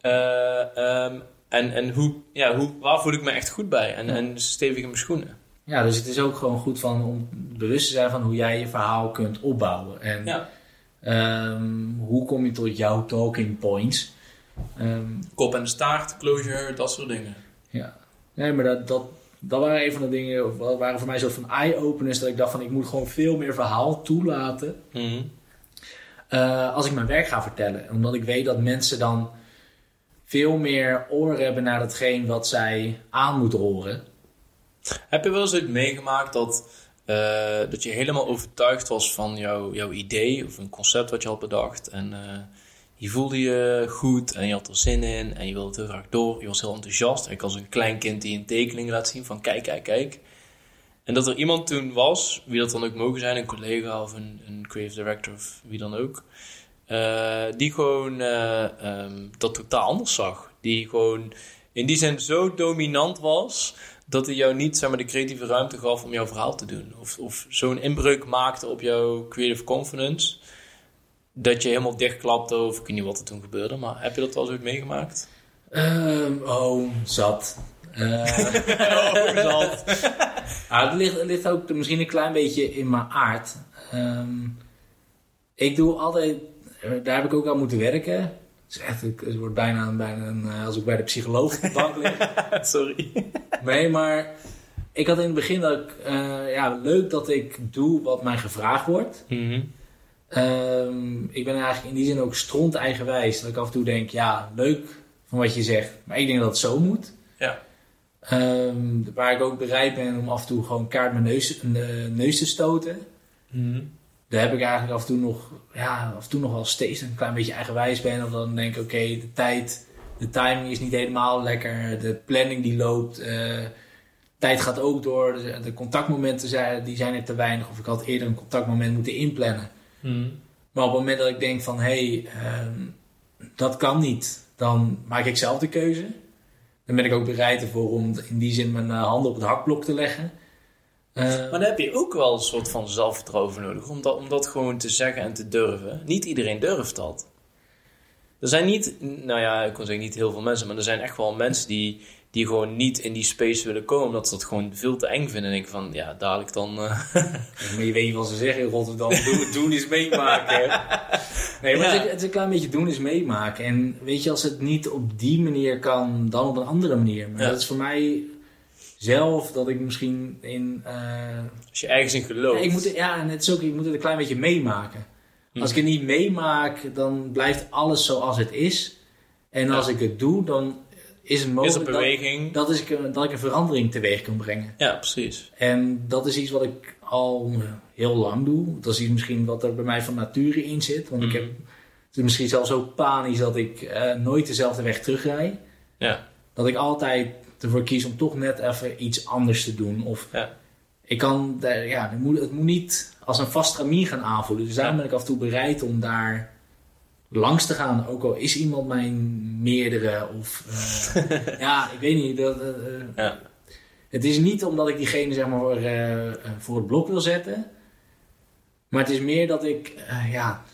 Speaker 2: Eh, ehm, en en hoe, ja, hoe, waar voel ik me echt goed bij? En,
Speaker 3: Ja.
Speaker 2: en stevig in mijn schoenen.
Speaker 3: ja, dus het is ook gewoon goed van om bewust te zijn van hoe jij je verhaal kunt opbouwen. En
Speaker 2: Ja.
Speaker 3: ehm, hoe kom je tot jouw talking points? Ehm,
Speaker 2: Kop en de staart, closure, dat soort dingen.
Speaker 3: Ja, nee, maar dat, dat, dat waren een van de dingen, of wel- waren voor mij een soort van eye-openers, dat ik dacht van ik moet gewoon veel meer verhaal toelaten
Speaker 2: Mhm.
Speaker 3: eh, als ik mijn werk ga vertellen. Omdat ik weet dat mensen dan veel meer oren hebben naar datgene wat zij aan moeten horen.
Speaker 2: Heb je wel eens ooit meegemaakt dat, eh, dat je helemaal overtuigd was van jouw, jouw idee of een concept wat je had bedacht en eh, je voelde je goed en je had er zin in en je wilde het heel graag door. Je was heel enthousiast. Ik als een klein kind die een tekening laat zien van kijk, kijk, kijk. En dat er iemand toen was, wie dat dan ook mogen zijn, een collega of een, een creative director of wie dan ook, eh, die gewoon eh, ehm, dat totaal anders zag. Die gewoon in die zin zo dominant was dat hij jou niet zeg maar, de creatieve ruimte gaf om jouw verhaal te doen. Of, of zo'n inbreuk maakte op jouw creative confidence. Dat je helemaal dichtklapte of ik weet niet wat er toen gebeurde. Maar heb je dat wel eens ooit meegemaakt?
Speaker 3: Ehm, oh, zat. Eh, ah, het, ligt, het ligt ook misschien een klein beetje in mijn aard. Ehm, ik doe altijd, daar heb ik ook aan moeten werken. Het, is echt, het wordt bijna, bijna een, eh, als ik bij de psycholoog op de bank lig.
Speaker 2: Sorry.
Speaker 3: Nee, maar ik had in het begin dat ik, eh, ja, leuk dat ik doe wat mij gevraagd wordt.
Speaker 2: Mhm.
Speaker 3: Ehm, ik ben eigenlijk in die zin ook stront eigenwijs. Dat ik af en toe denk, ja, leuk van wat je zegt. Maar ik denk dat het zo moet.
Speaker 2: Ja.
Speaker 3: Ehm, waar ik ook bereid ben om af en toe gewoon kaart mijn neus, eh, neus te stoten.
Speaker 2: Mhm.
Speaker 3: Daar heb ik eigenlijk af en toe nog, ja, af en toe nog wel steeds een klein beetje eigenwijs ben. Of dan denk ik, oké, de tijd, de timing is niet helemaal lekker. De planning die loopt. eh, tijd gaat ook door. De, de contactmomenten zijn, die zijn er te weinig. Of ik had eerder een contactmoment moeten inplannen.
Speaker 2: Mhm.
Speaker 3: Maar op het moment dat ik denk van, hé, hey, ehm, dat kan niet. Dan maak ik zelf de keuze. Dan ben ik ook bereid ervoor om in die zin mijn eh, handen op het hakblok te leggen. Eh,
Speaker 2: Maar daar heb je ook wel een soort van zelfvertrouwen nodig. Om dat, om dat gewoon te zeggen en te durven. Niet iedereen durft dat. Er zijn niet, nou ja, ik kon zeggen niet heel veel mensen. Maar er zijn echt wel mensen die, die gewoon niet in die space willen komen. Omdat ze dat gewoon veel te eng vinden. En ik van, ja, dadelijk dan... eh,
Speaker 3: Maar je weet niet wat ze zeggen in Rotterdam. Doen, doen is meemaken. Nee, maar
Speaker 2: Ja.
Speaker 3: het, is, het is een klein beetje doen is meemaken. En weet je, als het niet op die manier kan, dan op een andere manier. Maar
Speaker 2: Ja.
Speaker 3: dat is voor mij zelf dat ik misschien in... eh,
Speaker 2: als je ergens in gelooft.
Speaker 3: ja, ik moet, ja, en het is ook, ik moet het een klein beetje meemaken. Als ik het niet meemaak, dan blijft alles zoals het is. En als ik het doe, dan is het
Speaker 2: is
Speaker 3: mogelijk dat,
Speaker 2: beweging.
Speaker 3: dat, is, dat ik een verandering teweeg kan brengen.
Speaker 2: Ja, precies.
Speaker 3: En dat is iets wat ik al heel lang doe. Dat is iets misschien wat er bij mij van nature in zit. Want ik
Speaker 2: Mhm.
Speaker 3: heb, het is misschien zelfs zo panisch dat ik eh, nooit dezelfde weg terugrij.
Speaker 2: Ja.
Speaker 3: Dat ik altijd ervoor kies om toch net even iets anders te doen. Of
Speaker 2: Ja.
Speaker 3: ik kan, daar- ja, het moet, het moet niet als een vast ramien gaan aanvoelen. Dus daarom
Speaker 2: Ja.
Speaker 3: ben ik af en toe bereid om daar langs te gaan. Ook al is iemand mijn meerdere. Of eh, ja, ik weet niet. Dat, eh, eh,
Speaker 2: Ja.
Speaker 3: het is niet omdat ik diegene zeg maar, voor, voor het blok wil zetten. Maar het is meer dat ik, ja,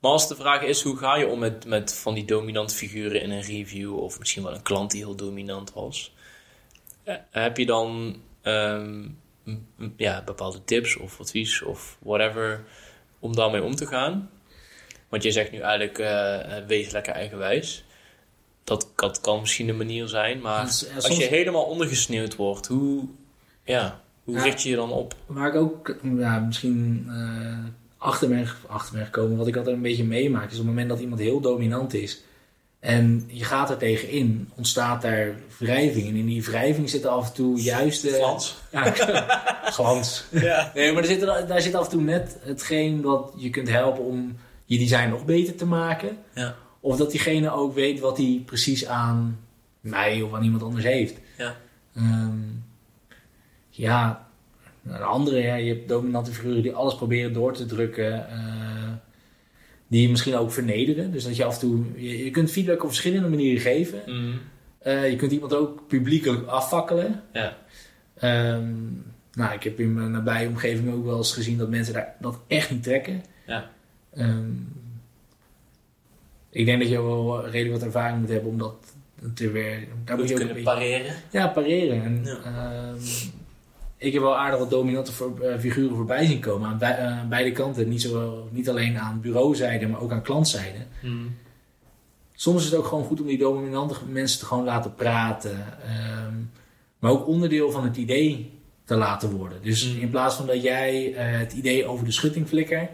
Speaker 2: Maar als de vraag is, hoe ga je om met, met van die dominante figuren in een review... of misschien wel een klant die heel dominant was... heb je dan ehm, ja, bepaalde tips of advies of whatever... om daarmee om te gaan? Want je zegt nu eigenlijk, eh, wees lekker eigenwijs. Dat, dat kan misschien een manier zijn, maar
Speaker 3: Ja,
Speaker 2: als je helemaal ondergesneeuwd wordt, hoe, ja, hoe
Speaker 3: Ja.
Speaker 2: richt je je dan op?
Speaker 3: Waar ik ook ja, misschien eh, achter, ben, achter ben gekomen, wat ik altijd een beetje meemaak, is op het moment dat iemand heel dominant is en je gaat er tegenin, ontstaat daar wrijving. En in die wrijving zit af en toe juist.
Speaker 2: Glans.
Speaker 3: Ja, glans.
Speaker 2: Ja.
Speaker 3: Nee, maar er zit, daar zit af en toe net hetgeen wat je kunt helpen om je design nog beter te maken.
Speaker 2: Ja.
Speaker 3: Of dat diegene ook weet wat hij precies aan mij of aan iemand anders heeft.
Speaker 2: Ja.
Speaker 3: Ehm, ja, een andere, ja, je hebt dominante figuren die alles proberen door te drukken. eh, die je misschien ook vernederen. Dus dat je af en toe, je, je kunt feedback op verschillende manieren geven.
Speaker 2: Mhm.
Speaker 3: Eh, je kunt iemand ook publiekelijk afvakkelen.
Speaker 2: Ja.
Speaker 3: Ehm, nou, ik heb in mijn nabije omgeving ook wel eens gezien dat mensen daar, dat echt niet trekken.
Speaker 2: Ja.
Speaker 3: Ehm, ik denk dat je wel redelijk wat ervaring moet hebben om dat te weer. Daar moet je ook
Speaker 2: kunnen pareren.
Speaker 3: ja, pareren. En,
Speaker 2: Ja.
Speaker 3: ehm, ik heb wel aardig wat dominante voor, eh, figuren voorbij zien komen aan, bij- beide kanten. Niet, zo, niet alleen aan bureauzijde, maar ook aan klantzijde.
Speaker 2: Mhm.
Speaker 3: Soms is het ook gewoon goed om die dominante mensen te gewoon laten praten. ehm, maar ook onderdeel van het idee te laten worden. Dus
Speaker 2: Mm.
Speaker 3: in plaats van dat jij eh, het idee over de schutting flikker.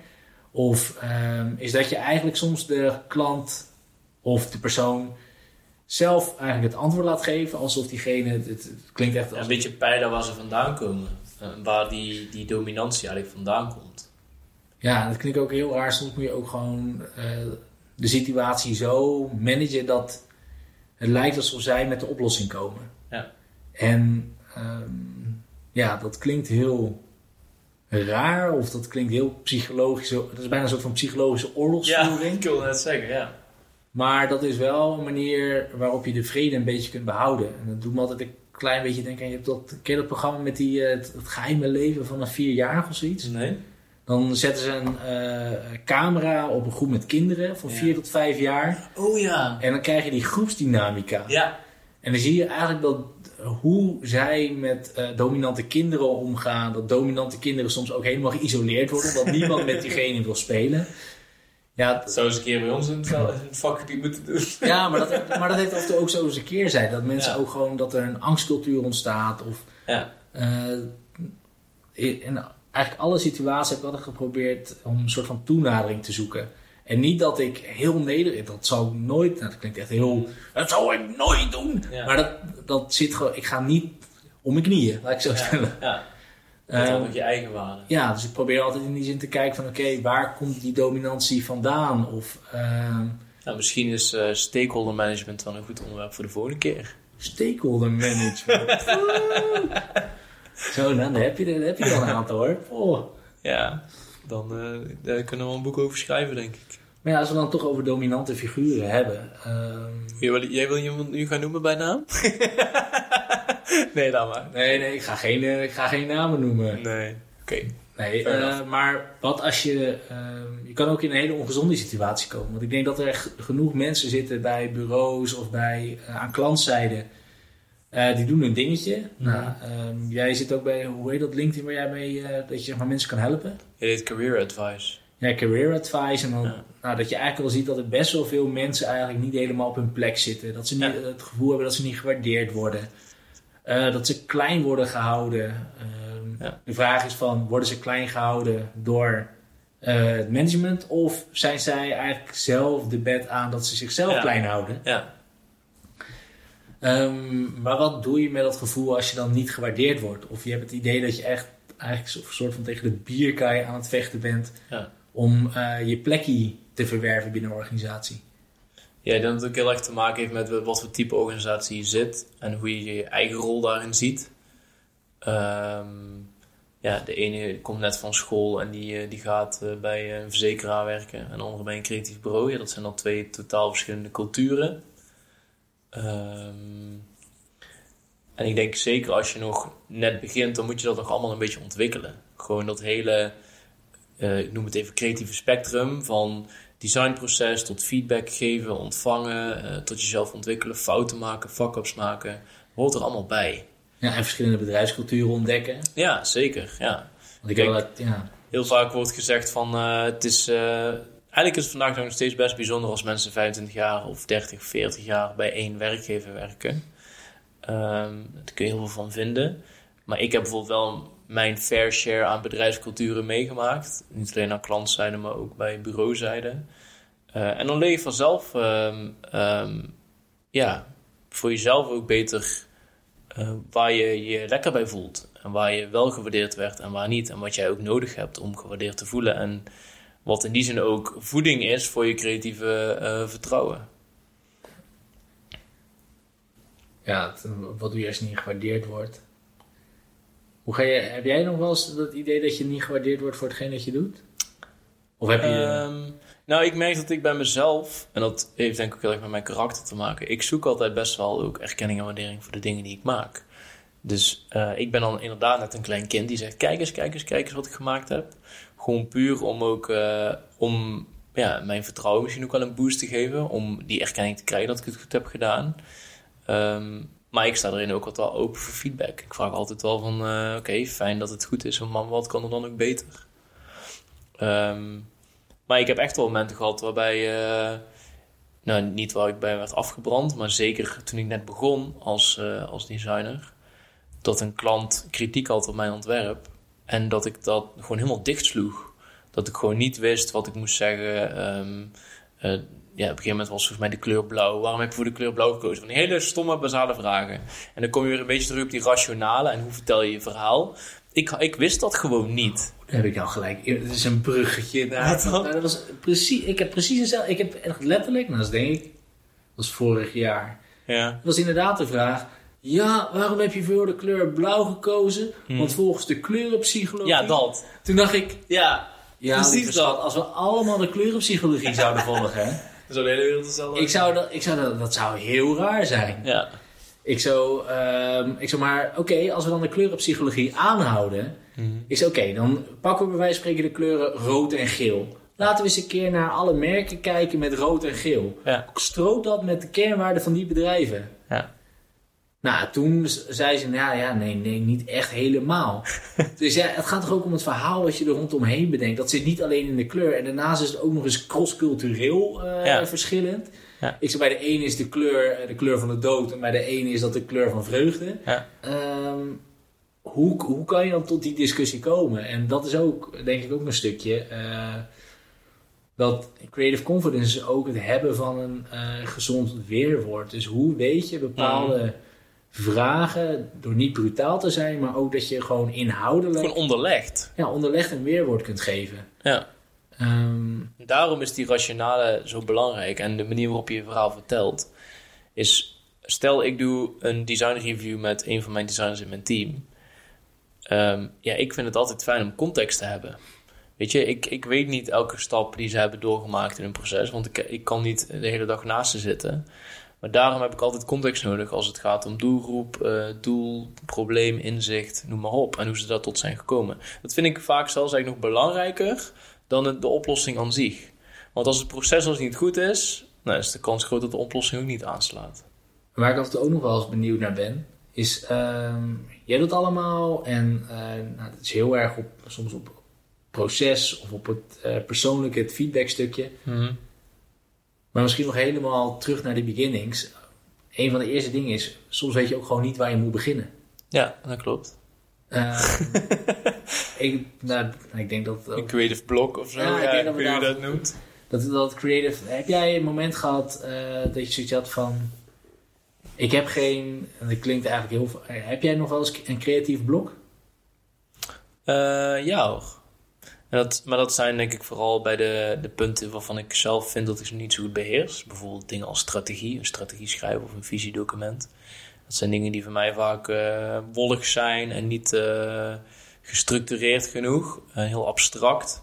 Speaker 3: Of ehm, is dat je eigenlijk soms de klant of de persoon zelf eigenlijk het antwoord laat geven. Alsof diegene, het, het klinkt echt als
Speaker 2: een beetje peilen waar ze vandaan komen. Eh, waar die, die dominantie eigenlijk vandaan komt.
Speaker 3: Ja, dat klinkt ook heel raar. Soms moet je ook gewoon eh, de situatie zo managen dat het lijkt alsof zij met de oplossing komen.
Speaker 2: Ja.
Speaker 3: En ehm, ja, dat klinkt heel raar of dat klinkt heel psychologisch. Dat is bijna een soort van psychologische oorlogsvoering.
Speaker 2: ik wilde net zeggen, ja.
Speaker 3: Maar dat is wel een manier waarop je de vrede een beetje kunt behouden. En dat doet me altijd een klein beetje denken aan, je hebt dat, ken dat programma met die, eh, het, het geheime leven van een vierjarige of zoiets?
Speaker 2: Nee?
Speaker 3: Dan zetten ze een eh, camera op een groep met kinderen van
Speaker 2: Ja.
Speaker 3: 4 tot 5 jaar.
Speaker 2: Oh ja.
Speaker 3: En dan krijg je die groepsdynamica.
Speaker 2: Ja.
Speaker 3: En dan zie je eigenlijk dat hoe zij met eh, dominante kinderen omgaan. Dat dominante kinderen soms ook helemaal geïsoleerd worden. Omdat niemand met diegene wil spelen. Ja,
Speaker 2: Dat zou eens een keer bij ons in het, vakgebied moeten doen.
Speaker 3: ja maar, dat, maar dat heeft toe ook zo eens een keerzijde. Dat mensen
Speaker 2: Ja.
Speaker 3: ook gewoon, dat er een angstcultuur ontstaat. Of
Speaker 2: Ja.
Speaker 3: Eh, in eigenlijk alle situaties heb ik altijd geprobeerd om een soort van toenadering te zoeken. En niet dat ik heel nederig, dat zou ik nooit, nou, dat klinkt echt heel, dat zou ik nooit doen.
Speaker 2: Ja.
Speaker 3: Maar dat, dat zit gewoon, ik ga niet om mijn knieën, laat ik zo stellen.
Speaker 2: Ja.
Speaker 3: Eh,
Speaker 2: dan ook je eigen waarde.
Speaker 3: ja, dus ik probeer altijd in die zin te kijken van oké, waar komt die dominantie vandaan? Of ehm,
Speaker 2: Nou, misschien is eh, stakeholder management dan een goed onderwerp voor de volgende keer.
Speaker 3: stakeholder management. Zo, nou, daar heb je, daar heb je er al een aantal hoor. Oh.
Speaker 2: Ja. Dan eh, daar kunnen we een boek over schrijven, denk ik.
Speaker 3: Maar ja, als we dan toch over dominante figuren hebben. ehm,
Speaker 2: Jij wil, jij wil iemand nu gaan noemen bij naam? nee, laat maar.
Speaker 3: nee, nee, ik ga geen, eh, ik ga geen namen noemen.
Speaker 2: Nee. Oké.
Speaker 3: Nee, eh, maar wat als je... ehm, je kan ook in een hele ongezonde situatie komen. Want ik denk dat er g- genoeg mensen zitten bij bureaus of bij, aan klantzijde. Eh, die doen hun dingetje. Nou, ehm, jij zit ook bij, hoe heet dat, LinkedIn waar jij mee, eh, dat je zeg maar, mensen kan helpen.
Speaker 2: Je deed career advice.
Speaker 3: Ja, career advice. En dan,
Speaker 2: Ja.
Speaker 3: nou, dat je eigenlijk wel ziet dat er best wel veel mensen eigenlijk niet helemaal op hun plek zitten. Dat ze niet,
Speaker 2: Ja.
Speaker 3: het gevoel hebben dat ze niet gewaardeerd worden. Eh, dat ze klein worden gehouden. Ehm,
Speaker 2: Ja.
Speaker 3: De vraag is van, worden ze klein gehouden door eh, het management? Of zijn zij eigenlijk zelf de bed aan dat ze zichzelf
Speaker 2: Ja.
Speaker 3: klein houden?
Speaker 2: Ja.
Speaker 3: Ehm, maar wat doe je met dat gevoel als je dan niet gewaardeerd wordt? Of je hebt het idee dat je echt eigenlijk een soort van tegen de bierkaai aan het vechten bent
Speaker 2: Ja.
Speaker 3: om eh, je plekje te verwerven binnen een organisatie.
Speaker 2: Ja, ik denk dat het ook heel erg te maken heeft met wat voor type organisatie je zit en hoe je je eigen rol daarin ziet. Ehm, ja, de ene komt net van school en die, eh, die gaat eh, bij een verzekeraar werken en de andere bij een creatief bureau. Ja, dat zijn dan twee totaal verschillende culturen. Ehm, en ik denk zeker als je nog net begint, dan moet je dat nog allemaal een beetje ontwikkelen. Gewoon dat hele, eh, ik noem het even creatieve spectrum van designproces tot feedback geven, ontvangen, eh, tot jezelf ontwikkelen, fouten maken, fuck-ups maken, hoort er allemaal bij.
Speaker 3: Ja, en verschillende bedrijfsculturen ontdekken.
Speaker 2: Ja, zeker. Ja.
Speaker 3: Want ik
Speaker 2: Kijk.
Speaker 3: dat, ja.
Speaker 2: Heel vaak wordt gezegd van eh, het is, eigenlijk is het vandaag nog steeds best bijzonder als mensen 25 jaar of 30, 40 jaar bij één werkgever werken. Um, daar kun je heel veel van vinden. Maar ik heb bijvoorbeeld wel mijn fair share aan bedrijfsculturen meegemaakt. Niet alleen aan klantzijde, maar ook bij bureauzijde. Uh, en dan leer je vanzelf um, um, ja, voor jezelf ook beter uh, waar je je lekker bij voelt. En waar je wel gewaardeerd werd en waar niet. En wat jij ook nodig hebt om gewaardeerd te voelen. En wat in die zin ook voeding is voor je creatieve uh, vertrouwen.
Speaker 3: Ja, wat doe je als je niet gewaardeerd wordt? Hoe ga je, heb jij nog wel eens dat idee dat je niet gewaardeerd wordt voor hetgeen dat je doet? Of heb je...
Speaker 2: Um, nou, ik merk dat ik bij mezelf, en dat heeft denk ik ook heel erg met mijn karakter te maken, ik zoek altijd best wel ook erkenning en waardering voor de dingen die ik maak. Dus uh, ik ben dan inderdaad net een klein kind die zegt: Kijk eens, kijk eens, kijk eens wat ik gemaakt heb. Gewoon puur om ook uh, om ja, mijn vertrouwen misschien ook wel een boost te geven. Om die erkenning te krijgen dat ik het goed heb gedaan. Um, maar ik sta erin ook altijd wel open voor feedback. Ik vraag altijd wel van: uh, Oké, fijn dat het goed is, maar wat kan er dan ook beter? Um, maar ik heb echt wel momenten gehad waarbij. Uh, nou, niet waar ik bij werd afgebrand, maar zeker toen ik net begon als, als designer. Dat een klant kritiek had op mijn ontwerp. En dat ik dat gewoon helemaal dicht sloeg. Dat ik gewoon niet wist wat ik moest zeggen. Um, uh, ja, op een gegeven moment was volgens mij de kleur blauw. Waarom heb je voor de kleur blauw gekozen? Van hele stomme, basale vragen. En dan kom je weer een beetje terug op die rationale en hoe vertel je je verhaal. Ik, ik wist dat gewoon niet.
Speaker 3: Daar heb ik jou gelijk. Het is een bruggetje. Nou, dat was precies, ik heb precies hetzelfde. Ik heb echt letterlijk, nou, dat denk ik, dat was vorig jaar.
Speaker 2: Ja.
Speaker 3: Dat was inderdaad de vraag. Ja, waarom heb je voor de kleur blauw gekozen? Hmm. Want volgens de kleurenpsychologie.
Speaker 2: Ja, dat.
Speaker 3: Toen dacht ik.
Speaker 2: Ja,
Speaker 3: ja precies dat. Als we allemaal de kleurenpsychologie zouden volgen. Hè,
Speaker 2: Zou de hele wereld hetzelfde
Speaker 3: ik zou dat, ik zou dat, dat zou heel raar zijn.
Speaker 2: Ja.
Speaker 3: Ik zou, um, ik zou maar, oké, okay, als we dan de kleurenpsychologie aanhouden, mm. is oké, okay, dan pakken we bij wijze van spreken de kleuren rood en geel. Laten we eens een keer naar alle merken kijken met rood en geel.
Speaker 2: Ja.
Speaker 3: Dat met de kernwaarden van die bedrijven. Nou, toen zei ze, nou ja, nee, nee, niet echt helemaal. dus ja, het gaat toch ook om het verhaal wat je er rondomheen bedenkt. Dat zit niet alleen in de kleur. En daarnaast is het ook nog eens cross-cultureel uh, ja. verschillend.
Speaker 2: Ja.
Speaker 3: Ik zeg, bij de ene is de kleur de kleur van de dood en bij de ene is dat de kleur van vreugde.
Speaker 2: Ja.
Speaker 3: Um, hoe, hoe kan je dan tot die discussie komen? En dat is ook, denk ik, ook een stukje. Uh, dat creative confidence is ook het hebben van een uh, gezond weerwoord. Dus hoe weet je bepaalde mm. Vragen, door niet brutaal te zijn, maar ook dat je gewoon inhoudelijk.
Speaker 2: Gewoon onderlegd.
Speaker 3: Ja, onderlegd een weerwoord kunt geven.
Speaker 2: Ja.
Speaker 3: Um,
Speaker 2: Daarom is die rationale zo belangrijk. En de manier waarop je je verhaal vertelt is... Stel, ik doe een design review met een van mijn designers in mijn team. Um, ja, ik vind het altijd fijn om context te hebben. Weet je, ik, ik weet niet elke stap die ze hebben doorgemaakt in een proces. Want ik, ik kan niet de hele dag naast ze zitten. Maar daarom heb ik altijd context nodig als het gaat om doelgroep, uh, doel, probleem, inzicht, noem maar op. En hoe ze daar tot zijn gekomen. Dat vind ik vaak zelfs eigenlijk nog belangrijker dan de oplossing aan zich. Want als het proces als niet goed is, nou is de kans groot dat de oplossing ook niet aanslaat.
Speaker 3: Waar ik altijd ook nog wel eens benieuwd naar ben, is uh, jij doet allemaal en uh, nou, het is heel erg op, soms op proces of op het uh, persoonlijke, het feedbackstukje.
Speaker 2: Mm -hmm.
Speaker 3: Maar misschien nog helemaal terug naar de beginnings. Een van de eerste dingen is, soms weet je ook gewoon niet waar je moet beginnen.
Speaker 2: Ja, dat klopt.
Speaker 3: Uh, ik, nou, ik denk dat...
Speaker 2: Een creative block of zo,
Speaker 3: ja,
Speaker 2: ja,
Speaker 3: ik denk dat
Speaker 2: je dat noemt.
Speaker 3: Dat, dat creative... Heb jij een moment gehad uh, dat je zoiets had van... Ik heb geen... En dat klinkt eigenlijk heel... Heb jij nog wel eens een creatief blok?
Speaker 2: Uh, ja hoor. Dat, maar dat zijn denk ik vooral bij de, de punten waarvan ik zelf vind dat ik ze niet zo goed beheers. Bijvoorbeeld dingen als strategie, een strategie schrijven of een visiedocument. Dat zijn dingen die voor mij vaak uh, wollig zijn en niet uh, gestructureerd genoeg. Uh, heel abstract.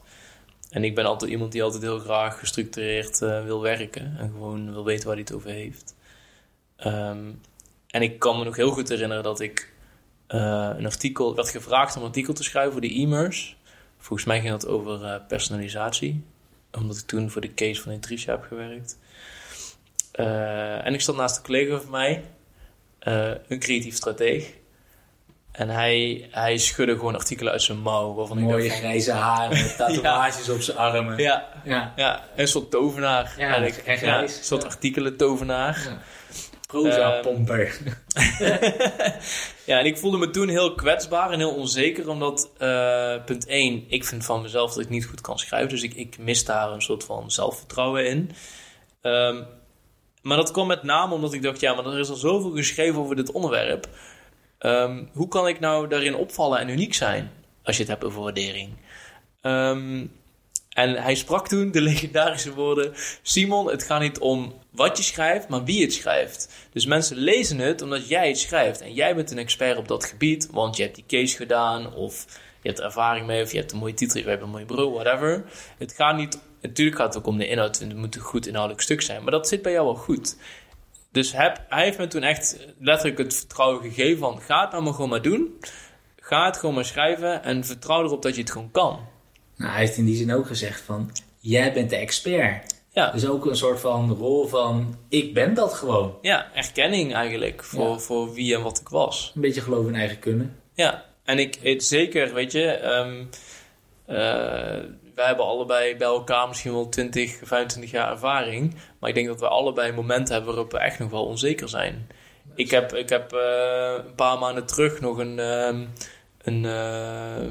Speaker 2: En ik ben altijd iemand die altijd heel graag gestructureerd wil werken. En gewoon wil weten waar hij het over heeft. Um, en ik kan me nog heel goed herinneren dat ik een artikel... werd gevraagd om een artikel te schrijven voor de e-mails. Volgens mij ging dat over personalisatie. Omdat ik toen voor de case van Intricia heb gewerkt. en ik stond naast een collega van mij... Uh, een creatief strateeg. En hij, hij schudde gewoon artikelen uit zijn mouw. Waarvan
Speaker 3: Mooie
Speaker 2: ik dacht
Speaker 3: grijze haren, tatoeages op zijn armen.
Speaker 2: ja,
Speaker 3: Ja.
Speaker 2: ja, een soort tovenaar.
Speaker 3: Ja,
Speaker 2: eigenlijk.
Speaker 3: en
Speaker 2: Ja, een soort
Speaker 3: Ja.
Speaker 2: artikelen tovenaar.
Speaker 3: Ja. Proza-pomper.
Speaker 2: Ja, en ik voelde me toen heel kwetsbaar en heel onzeker, omdat, eh, punt 1, ik vind van mezelf dat ik niet goed kan schrijven, dus ik, ik mis daar een soort van zelfvertrouwen in. Ehm, maar dat kwam met name omdat ik dacht, ja, maar er is al zoveel geschreven over dit onderwerp. Ehm, hoe kan ik nou daarin opvallen en uniek zijn, als je het hebt over waardering? Ehm, en hij sprak toen de legendarische woorden: Simon, het gaat niet om wat je schrijft, maar wie het schrijft. Dus mensen lezen het omdat jij het schrijft. En jij bent een expert op dat gebied, want je hebt die case gedaan, of je hebt er ervaring mee, of je hebt een mooie titel, je hebt een mooi bureau, whatever. Het gaat niet, natuurlijk gaat het ook om de inhoud, en het moet een goed inhoudelijk stuk zijn, maar dat zit bij jou wel goed. Dus heb, hij heeft me toen echt letterlijk het vertrouwen gegeven van ga het nou maar gewoon maar doen. Ga het gewoon maar schrijven en vertrouw erop dat je het gewoon kan.
Speaker 3: Nou, hij heeft in die zin ook gezegd van, jij bent de expert.
Speaker 2: Ja,
Speaker 3: Dus ook een soort van rol van, ik ben dat gewoon.
Speaker 2: ja erkenning eigenlijk voor,
Speaker 3: Ja.
Speaker 2: voor wie en wat ik was.
Speaker 3: Een beetje geloof in eigen kunnen.
Speaker 2: Ja, en ik het, zeker, weet je, ehm eh, wij hebben allebei bij elkaar misschien wel 20, 25 jaar ervaring. Maar ik denk dat we allebei momenten hebben waarop we echt nog wel onzeker zijn. Ik heb, ik heb eh, een paar maanden terug nog een, ehm, een, eh,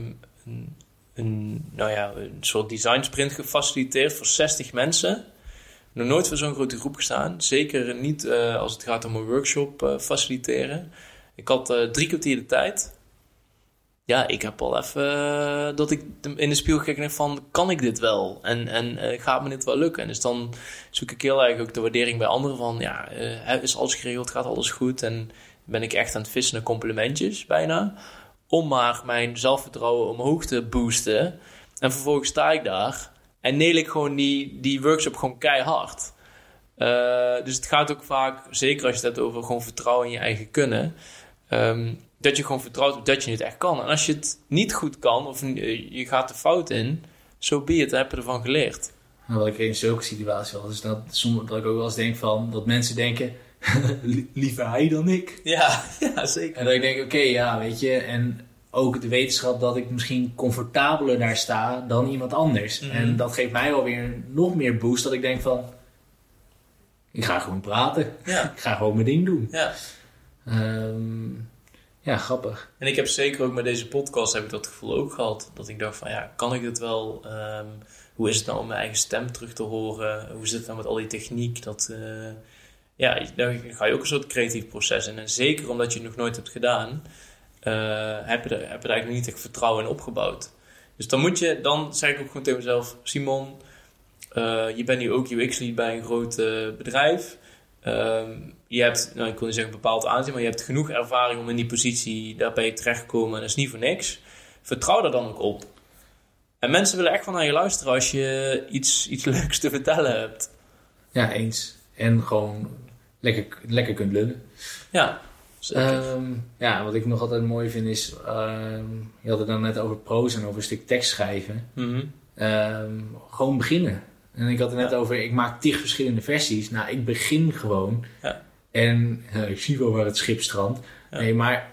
Speaker 2: een, een, nou ja, een soort design sprint gefaciliteerd voor 60 mensen. Nog nooit voor zo'n grote groep gestaan. Zeker niet eh, als het gaat om een workshop eh, faciliteren. Ik had eh, drie kwartier de tijd. Ja, ik heb al even dat ik in de spiegel gekeken heb van, kan ik dit wel? En, en gaat me dit wel lukken? En dus dan zoek ik heel erg ook de waardering bij anderen van, ja, is alles geregeld, gaat alles goed? En ben ik echt aan het vissen naar complimentjes bijna. Om maar mijn zelfvertrouwen omhoog te boosten. En vervolgens sta ik daar en neel ik gewoon die, die workshop gewoon keihard. Eh, dus het gaat ook vaak, zeker als je het hebt over gewoon vertrouwen in je eigen kunnen, ehm, dat je gewoon vertrouwt dat je het echt kan. En als je het niet goed kan, of eh, je gaat de fout in, zo be it, dan heb je ervan geleerd.
Speaker 3: Maar wat ik in zulke situaties had, is dat, soms, dat ik ook wel eens denk van, dat mensen denken, "Li- liever hij dan ik.
Speaker 2: Ja, ja zeker.
Speaker 3: En dat ik denk, oké, ja, weet je, en ook de wetenschap dat ik misschien comfortabeler daar sta dan iemand anders.
Speaker 2: Mhm.
Speaker 3: En dat geeft mij wel weer nog meer boost, dat ik denk van, ik ga gewoon praten.
Speaker 2: Ja,
Speaker 3: Ik ga gewoon mijn ding doen.
Speaker 2: ja.
Speaker 3: Ehm, ja, grappig.
Speaker 2: En ik heb zeker ook met deze podcast heb ik dat gevoel ook gehad. Dat ik dacht van ja, kan ik dit wel? Ehm, hoe is het nou om mijn eigen stem terug te horen? Hoe zit het nou met al die techniek? Dat, eh, ja, dan ga je ook een soort creatief proces in. En zeker omdat je het nog nooit hebt gedaan, heb, je er, heb je eigenlijk nog niet echt vertrouwen in opgebouwd. Dus dan moet je, dan zeg ik ook gewoon tegen mezelf, Simon, eh, je bent nu ook UX-lead bij een groot eh, bedrijf. Ehm, je hebt, nou ik wil niet zeggen een bepaald aanzien, maar je hebt genoeg ervaring om in die positie, daar ben je terechtgekomen en dat is niet voor niks. Vertrouw daar dan ook op. En mensen willen echt van naar je luisteren als je iets, iets leuks te vertellen hebt.
Speaker 3: Ja, eens. En gewoon lekker, lekker kunt lullen.
Speaker 2: Ja,
Speaker 3: Ehm, ja, wat ik nog altijd mooi vind is, ehm, je had het dan net over proza en over een stuk tekst schrijven.
Speaker 2: Mhm.
Speaker 3: Ehm, gewoon beginnen. En ik had het net
Speaker 2: Ja.
Speaker 3: over, ik maak tig verschillende versies. Nou, ik begin gewoon.
Speaker 2: Ja.
Speaker 3: En eh, ik zie wel waar het schip strandt.
Speaker 2: Ja.
Speaker 3: Nee, maar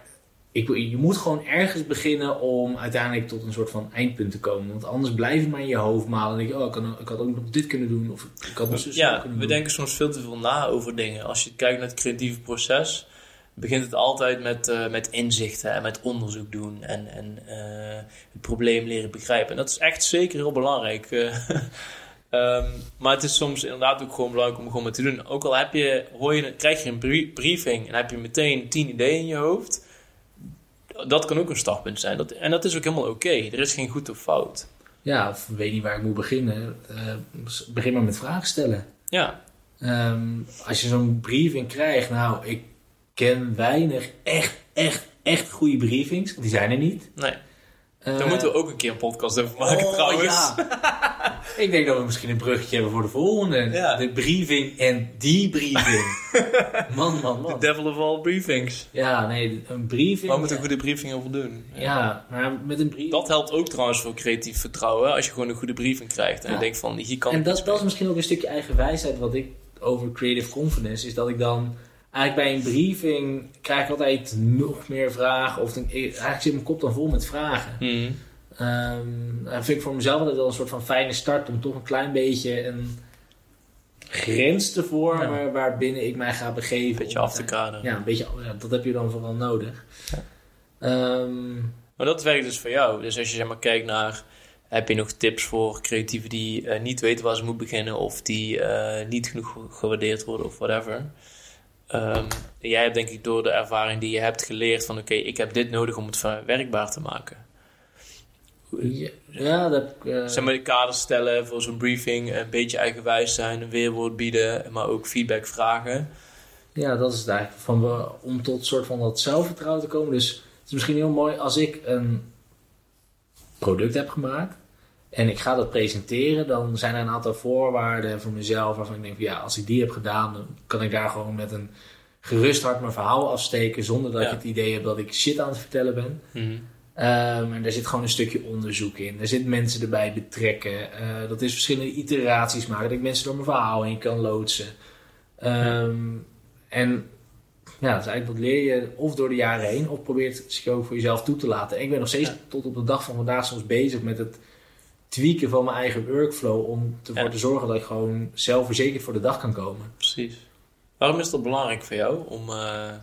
Speaker 3: ik, je moet gewoon ergens beginnen om uiteindelijk tot een soort van eindpunt te komen. Want anders blijf je maar in je hoofd malen. En denk je, oh, ik, kan, ik had ook nog dit kunnen doen. Of ik had nog zo
Speaker 2: Ja,
Speaker 3: kunnen
Speaker 2: we
Speaker 3: doen.
Speaker 2: denken soms veel te veel na over dingen. Als je kijkt naar het creatieve proces, begint het altijd met, eh, met inzichten en met onderzoek doen en, en eh, het probleem leren begrijpen. En dat is echt zeker heel belangrijk. eh. Ehm, maar het is soms inderdaad ook gewoon belangrijk om gewoon maar te doen. Ook al heb je, hoor je, krijg je een brie- briefing en heb je meteen tien ideeën in je hoofd. Dat kan ook een startpunt zijn. Dat, en dat is ook helemaal oké. Er is geen goed of fout.
Speaker 3: Ja, of weet niet waar ik moet beginnen. Begin maar met vragen stellen.
Speaker 2: Ja,
Speaker 3: Ehm, als je zo'n briefing krijgt, nou, ik ken weinig echt, echt, echt goede briefings. Die zijn er niet.
Speaker 2: nee.
Speaker 3: Eh,
Speaker 2: Daar moeten we ook een keer een podcast over maken
Speaker 3: oh,
Speaker 2: trouwens.
Speaker 3: ja. ik denk dat we misschien een bruggetje hebben voor de volgende.
Speaker 2: Ja.
Speaker 3: De briefing en die briefing. man, man,
Speaker 2: The
Speaker 3: man.
Speaker 2: devil of all briefings.
Speaker 3: Ja, nee, een briefing.
Speaker 2: Waar moet een
Speaker 3: ja,
Speaker 2: goede briefing over doen?
Speaker 3: ja, maar met een briefing.
Speaker 2: Dat helpt ook trouwens voor creatief vertrouwen. Als je gewoon een goede briefing krijgt. En je denkt van, hier kan
Speaker 3: En dat, dat is misschien ook een stukje eigen wijsheid wat ik over creative confidence is dat ik dan eigenlijk bij een briefing krijg ik altijd nog meer vragen. Of dan, eigenlijk zit mijn kop dan vol met vragen.
Speaker 2: Mhm.
Speaker 3: Ehm, dat vind ik voor mezelf altijd wel een soort van fijne start om toch een klein beetje een grens te vormen waarbinnen ik mij ga begeven.
Speaker 2: Een beetje af te kaderen.
Speaker 3: Ja, een beetje, ja, dat heb je dan vooral nodig.
Speaker 2: Ja.
Speaker 3: Ehm,
Speaker 2: Maar dat werkt dus voor jou. Dus als je zeg maar kijkt naar... Heb je nog tips voor creatieven die eh, niet weten waar ze moeten beginnen... of die eh, niet genoeg gewaardeerd worden of whatever... Ehm, jij hebt denk ik door de ervaring die je hebt geleerd van... oké, ik heb dit nodig om het werkbaar te maken.
Speaker 3: ja, dat heb ik... eh,
Speaker 2: Zeg maar de kaders stellen voor zo'n briefing... een beetje eigenwijs zijn, een weerwoord bieden... maar ook feedback vragen.
Speaker 3: Ja, dat is het eigenlijk. Van, we- om tot een soort van dat zelfvertrouwen te komen. Dus het is misschien heel mooi als ik een product heb gemaakt. En ik ga dat presenteren. Dan zijn er een aantal voorwaarden voor mezelf. Waarvan ik denk van ja, als ik die heb gedaan. Dan kan ik daar gewoon met een gerust hart mijn verhaal afsteken. Zonder dat
Speaker 2: Ja.
Speaker 3: ik het idee heb dat ik shit aan het vertellen ben.
Speaker 2: Mhm.
Speaker 3: Ehm, en daar zit gewoon een stukje onderzoek in. Er zit mensen erbij betrekken. Eh, dat is verschillende iteraties maken. Dat ik mensen door mijn verhaal heen kan loodsen. Ehm, En ja, dat is eigenlijk wat leer je of door de jaren heen. Of probeert het zich ook voor jezelf toe te laten. En ik ben nog steeds
Speaker 2: Ja.
Speaker 3: tot op de dag van vandaag soms bezig met het tweaken van mijn eigen workflow. Om ervoor
Speaker 2: Ja.
Speaker 3: te zorgen dat ik gewoon zelfverzekerd voor de dag kan komen.
Speaker 2: Precies. Waarom is dat belangrijk voor jou om eh,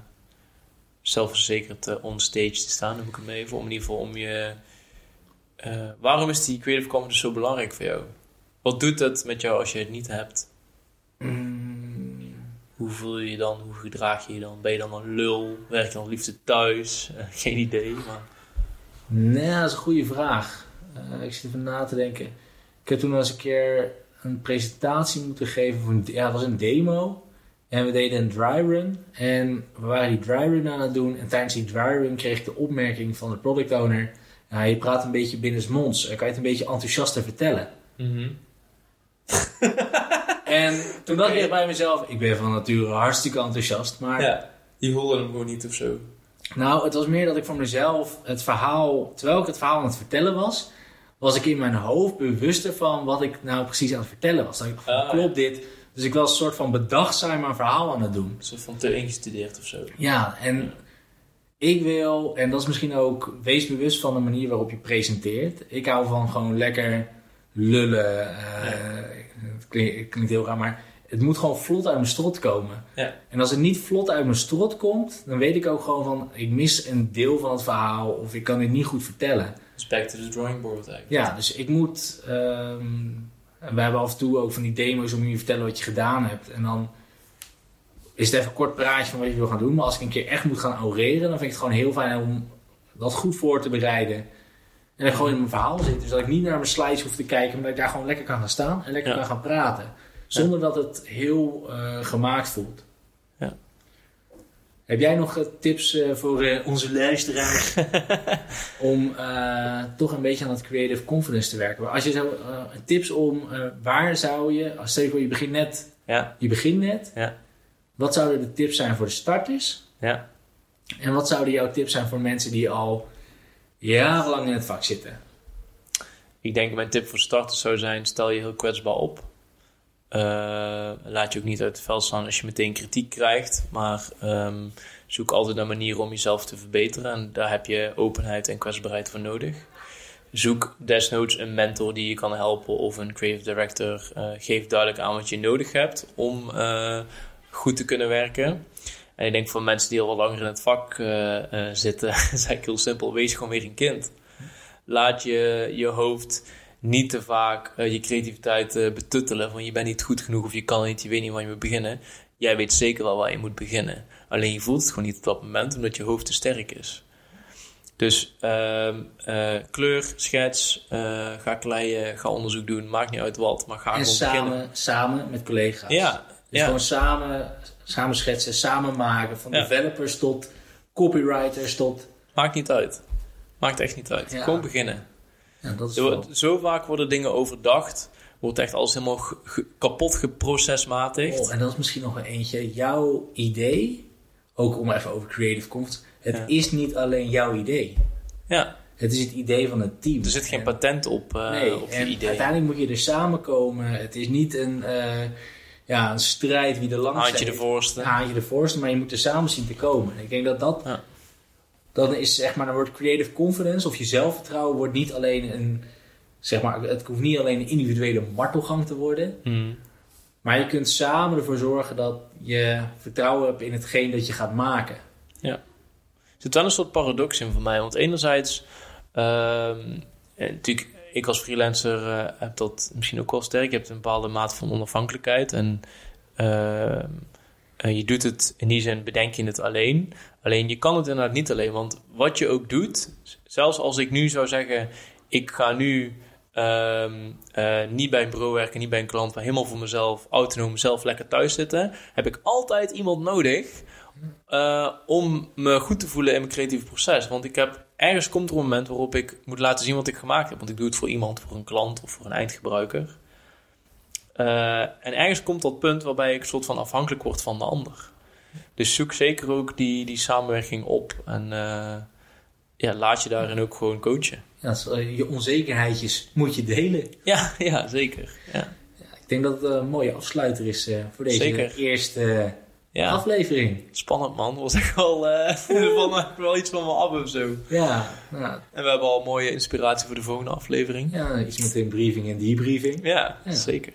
Speaker 2: zelfverzekerd eh, on stage te staan? Noem ik hem even. Om in ieder geval om je. eh, waarom is die creative commons zo belangrijk voor jou? Wat doet het met jou als je het niet hebt?
Speaker 3: Mm,
Speaker 2: Hoe voel je je dan? Hoe gedraag je je dan? Ben je dan een lul? Werk je dan liefst thuis? Geen idee. Maar...
Speaker 3: Nee, dat is een goede vraag. Eh, ik zit even na te denken. Ik heb toen eens een keer een presentatie moeten geven. Voor een, ja, het was een demo. En we deden een dry run. En we waren die dry run aan het doen. En tijdens die dry run kreeg ik de opmerking van de product owner. Ja, je praat een beetje binnensmonds. Kan je het een beetje enthousiaster vertellen? En toen dacht ik bij mezelf. Ik ben van nature hartstikke enthousiast. Maar
Speaker 2: Ja, die voelde hem gewoon niet of zo.
Speaker 3: nou, het was meer dat ik voor mezelf het verhaal, terwijl ik het verhaal aan het vertellen was, was ik in mijn hoofd bewuster van wat ik nou precies aan het vertellen was. Dat ik,
Speaker 2: Ah,
Speaker 3: klopt dit? Dus ik was een soort van bedachtzaam mijn verhaal aan het doen.
Speaker 2: Een soort van te ingestudeerd of zo.
Speaker 3: Ja, en ik wil, en dat is misschien ook, wees bewust van de manier waarop je presenteert. Ik hou van gewoon lekker lullen. Het klinkt, het klinkt heel raar, maar het moet gewoon vlot uit mijn strot komen.
Speaker 2: Ja.
Speaker 3: En als het niet vlot uit mijn strot komt, dan weet ik ook gewoon van, ik mis een deel van het verhaal of ik kan dit niet goed vertellen.
Speaker 2: Dus back to the drawing board eigenlijk.
Speaker 3: Ja, dus ik moet. ehm, en we hebben af en toe ook van die demo's om je te vertellen wat je gedaan hebt. En dan is het even een kort praatje van wat je wil gaan doen. Maar als ik een keer echt moet gaan oreren, dan vind ik het gewoon heel fijn om dat goed voor te bereiden. En dan gewoon in mijn verhaal zit. Dus dat ik niet naar mijn slides hoef te kijken, maar dat ik daar gewoon lekker kan gaan staan en lekker
Speaker 2: Ja.
Speaker 3: kan gaan praten. Zonder dat het heel eh, gemaakt voelt. Heb jij nog eh, tips eh, voor eh, onze luisteraars om toch een beetje aan dat creative confidence te werken? Maar Als je zo eh, tips om waar zou je, als stel je voor je begint net,
Speaker 2: Ja,
Speaker 3: je begint net,
Speaker 2: Ja.
Speaker 3: wat zouden de tips zijn voor de starters?
Speaker 2: ja.
Speaker 3: En wat zouden jouw tips zijn voor mensen die al jarenlang in het vak zitten?
Speaker 2: Ik denk mijn tip voor starters zou zijn: stel je heel kwetsbaar op. Eh, laat je ook niet uit het veld staan als je meteen kritiek krijgt. Maar ehm, zoek altijd naar manieren om jezelf te verbeteren. En daar heb je openheid en kwetsbaarheid voor nodig. Zoek desnoods een mentor die je kan helpen of een creative director. Eh, geef duidelijk aan wat je nodig hebt om eh, goed te kunnen werken. En ik denk voor mensen die al wat langer in het vak zitten, is eigenlijk heel simpel: wees gewoon weer een kind. Laat je je hoofd niet te vaak eh, je creativiteit eh, betuttelen. Van je bent niet goed genoeg of je kan niet, je weet niet waar je moet beginnen. Jij weet zeker wel waar je moet beginnen. Alleen je voelt het gewoon niet op dat moment omdat je hoofd te sterk is. Dus ehm, eh, kleur, schets, ga kleien, ga onderzoek doen. Maakt niet uit wat, maar ga
Speaker 3: en
Speaker 2: gewoon
Speaker 3: samen,
Speaker 2: beginnen.
Speaker 3: samen met collega's.
Speaker 2: Ja,
Speaker 3: Dus
Speaker 2: ja.
Speaker 3: gewoon samen, samen schetsen, samen maken. Van
Speaker 2: Ja.
Speaker 3: developers tot copywriters tot...
Speaker 2: maakt niet uit. Maakt echt niet uit.
Speaker 3: Ja.
Speaker 2: Gewoon beginnen.
Speaker 3: Ja, dat is
Speaker 2: Zo,
Speaker 3: wel-
Speaker 2: zo vaak worden dingen overdacht. Wordt echt alles helemaal ge- kapot geprocesmatigd.
Speaker 3: Oh, en dat is misschien nog een eentje. Jouw idee, ook om even over creative confidence. Het
Speaker 2: Ja.
Speaker 3: is niet alleen jouw idee.
Speaker 2: Ja,
Speaker 3: Het is het idee van het team.
Speaker 2: er zit geen
Speaker 3: En-
Speaker 2: patent op, eh,
Speaker 3: nee,
Speaker 2: op je
Speaker 3: en
Speaker 2: idee.
Speaker 3: uiteindelijk moet je er samen komen. Het is niet een... eh, ja, een strijd wie de langste
Speaker 2: Haantje de voorste.
Speaker 3: Haantje de voorste, maar je moet er samen zien te komen. En ik denk dat dat,
Speaker 2: Ja.
Speaker 3: Dan is zeg maar, dan wordt creative confidence of je zelfvertrouwen wordt niet alleen een, zeg maar, het hoeft niet alleen een individuele martelgang te worden,
Speaker 2: Hmm.
Speaker 3: maar je kunt samen ervoor zorgen dat je vertrouwen hebt in hetgeen dat je gaat maken.
Speaker 2: Er zit wel een soort paradox in voor mij. Want enerzijds, ehm, eh, natuurlijk, ik als freelancer eh, heb dat misschien ook wel sterk. Je hebt een bepaalde mate van onafhankelijkheid. En ehm, eh, je doet het in die zin, bedenk je het alleen. Alleen je kan het inderdaad niet alleen. Want wat je ook doet, zelfs als ik nu zou zeggen, ik ga nu ehm, eh, niet bij een bureau werken, niet bij een klant, maar helemaal voor mezelf, autonoom, zelf lekker thuis zitten, heb ik altijd iemand nodig eh, om me goed te voelen in mijn creatieve proces. Want ik heb, ergens komt er een moment waarop ik moet laten zien wat ik gemaakt heb. Want ik doe het voor iemand, voor een klant of voor een eindgebruiker. Eh, en ergens komt dat punt waarbij ik soort van afhankelijk word van de ander. Dus zoek zeker ook die, die samenwerking op. En eh, ja, laat je daarin ook gewoon coachen.
Speaker 3: Ja, eh, je onzekerheidjes moet je delen.
Speaker 2: Ja, ja zeker. Ja.
Speaker 3: Ik denk dat het een mooie afsluiter is voor deze
Speaker 2: Zeker.
Speaker 3: eerste
Speaker 2: ja.
Speaker 3: aflevering.
Speaker 2: Spannend man. Dat was echt wel, eh, van, wel iets van me af of zo.
Speaker 3: Ja, nou,
Speaker 2: En we hebben al mooie inspiratie voor de volgende aflevering.
Speaker 3: ja, iets met een briefing en debriefing.
Speaker 2: Ja,
Speaker 3: Ja.
Speaker 2: zeker.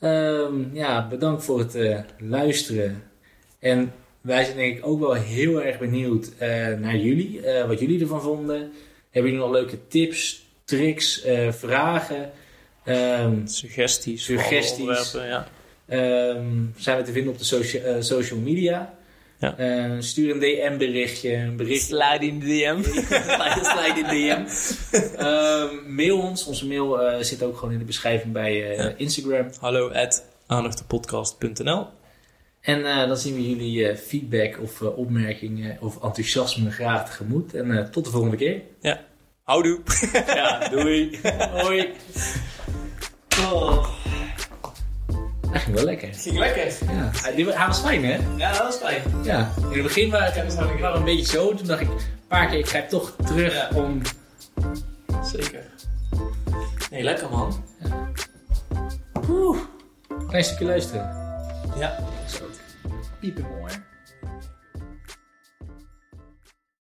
Speaker 3: Ehm, ja, bedankt voor het eh, luisteren. En wij zijn denk ik ook wel heel erg benieuwd eh, naar jullie. eh, wat jullie ervan vonden. Hebben jullie nog leuke tips, tricks, vragen? Ehm,
Speaker 2: Suggesties.
Speaker 3: Suggesties.
Speaker 2: ja.
Speaker 3: Ehm, zijn we te vinden op de socia- social media.
Speaker 2: Ja.
Speaker 3: Eh, stuur een DM berichtje, een bericht.
Speaker 2: Slide in de DM.
Speaker 3: slide, slide in DM. Ehm, mail ons. Onze mail eh, zit ook gewoon in de beschrijving bij eh,
Speaker 2: Ja.
Speaker 3: Instagram.
Speaker 2: Hallo at aandachtepodcast.nl
Speaker 3: En eh, dan zien we jullie eh, feedback of opmerkingen of enthousiasme graag tegemoet. En eh, tot de volgende keer.
Speaker 2: Houdoe.
Speaker 3: Ja, doei. Hoi. Oh. Dat ging wel lekker.
Speaker 2: Ging lekker.
Speaker 3: Ja. Hij, die- hij was fijn, hè?
Speaker 2: Ja, dat was fijn.
Speaker 3: Ja, in het begin waren het we waren een beetje zo. Toen dacht ik, een paar keer, ik grijp toch terug
Speaker 2: Ja.
Speaker 3: om...
Speaker 2: Zeker. Nee, lekker man.
Speaker 3: Oeh, klein stukje luisteren.
Speaker 2: Ja.
Speaker 3: Zo. Piepen mooi.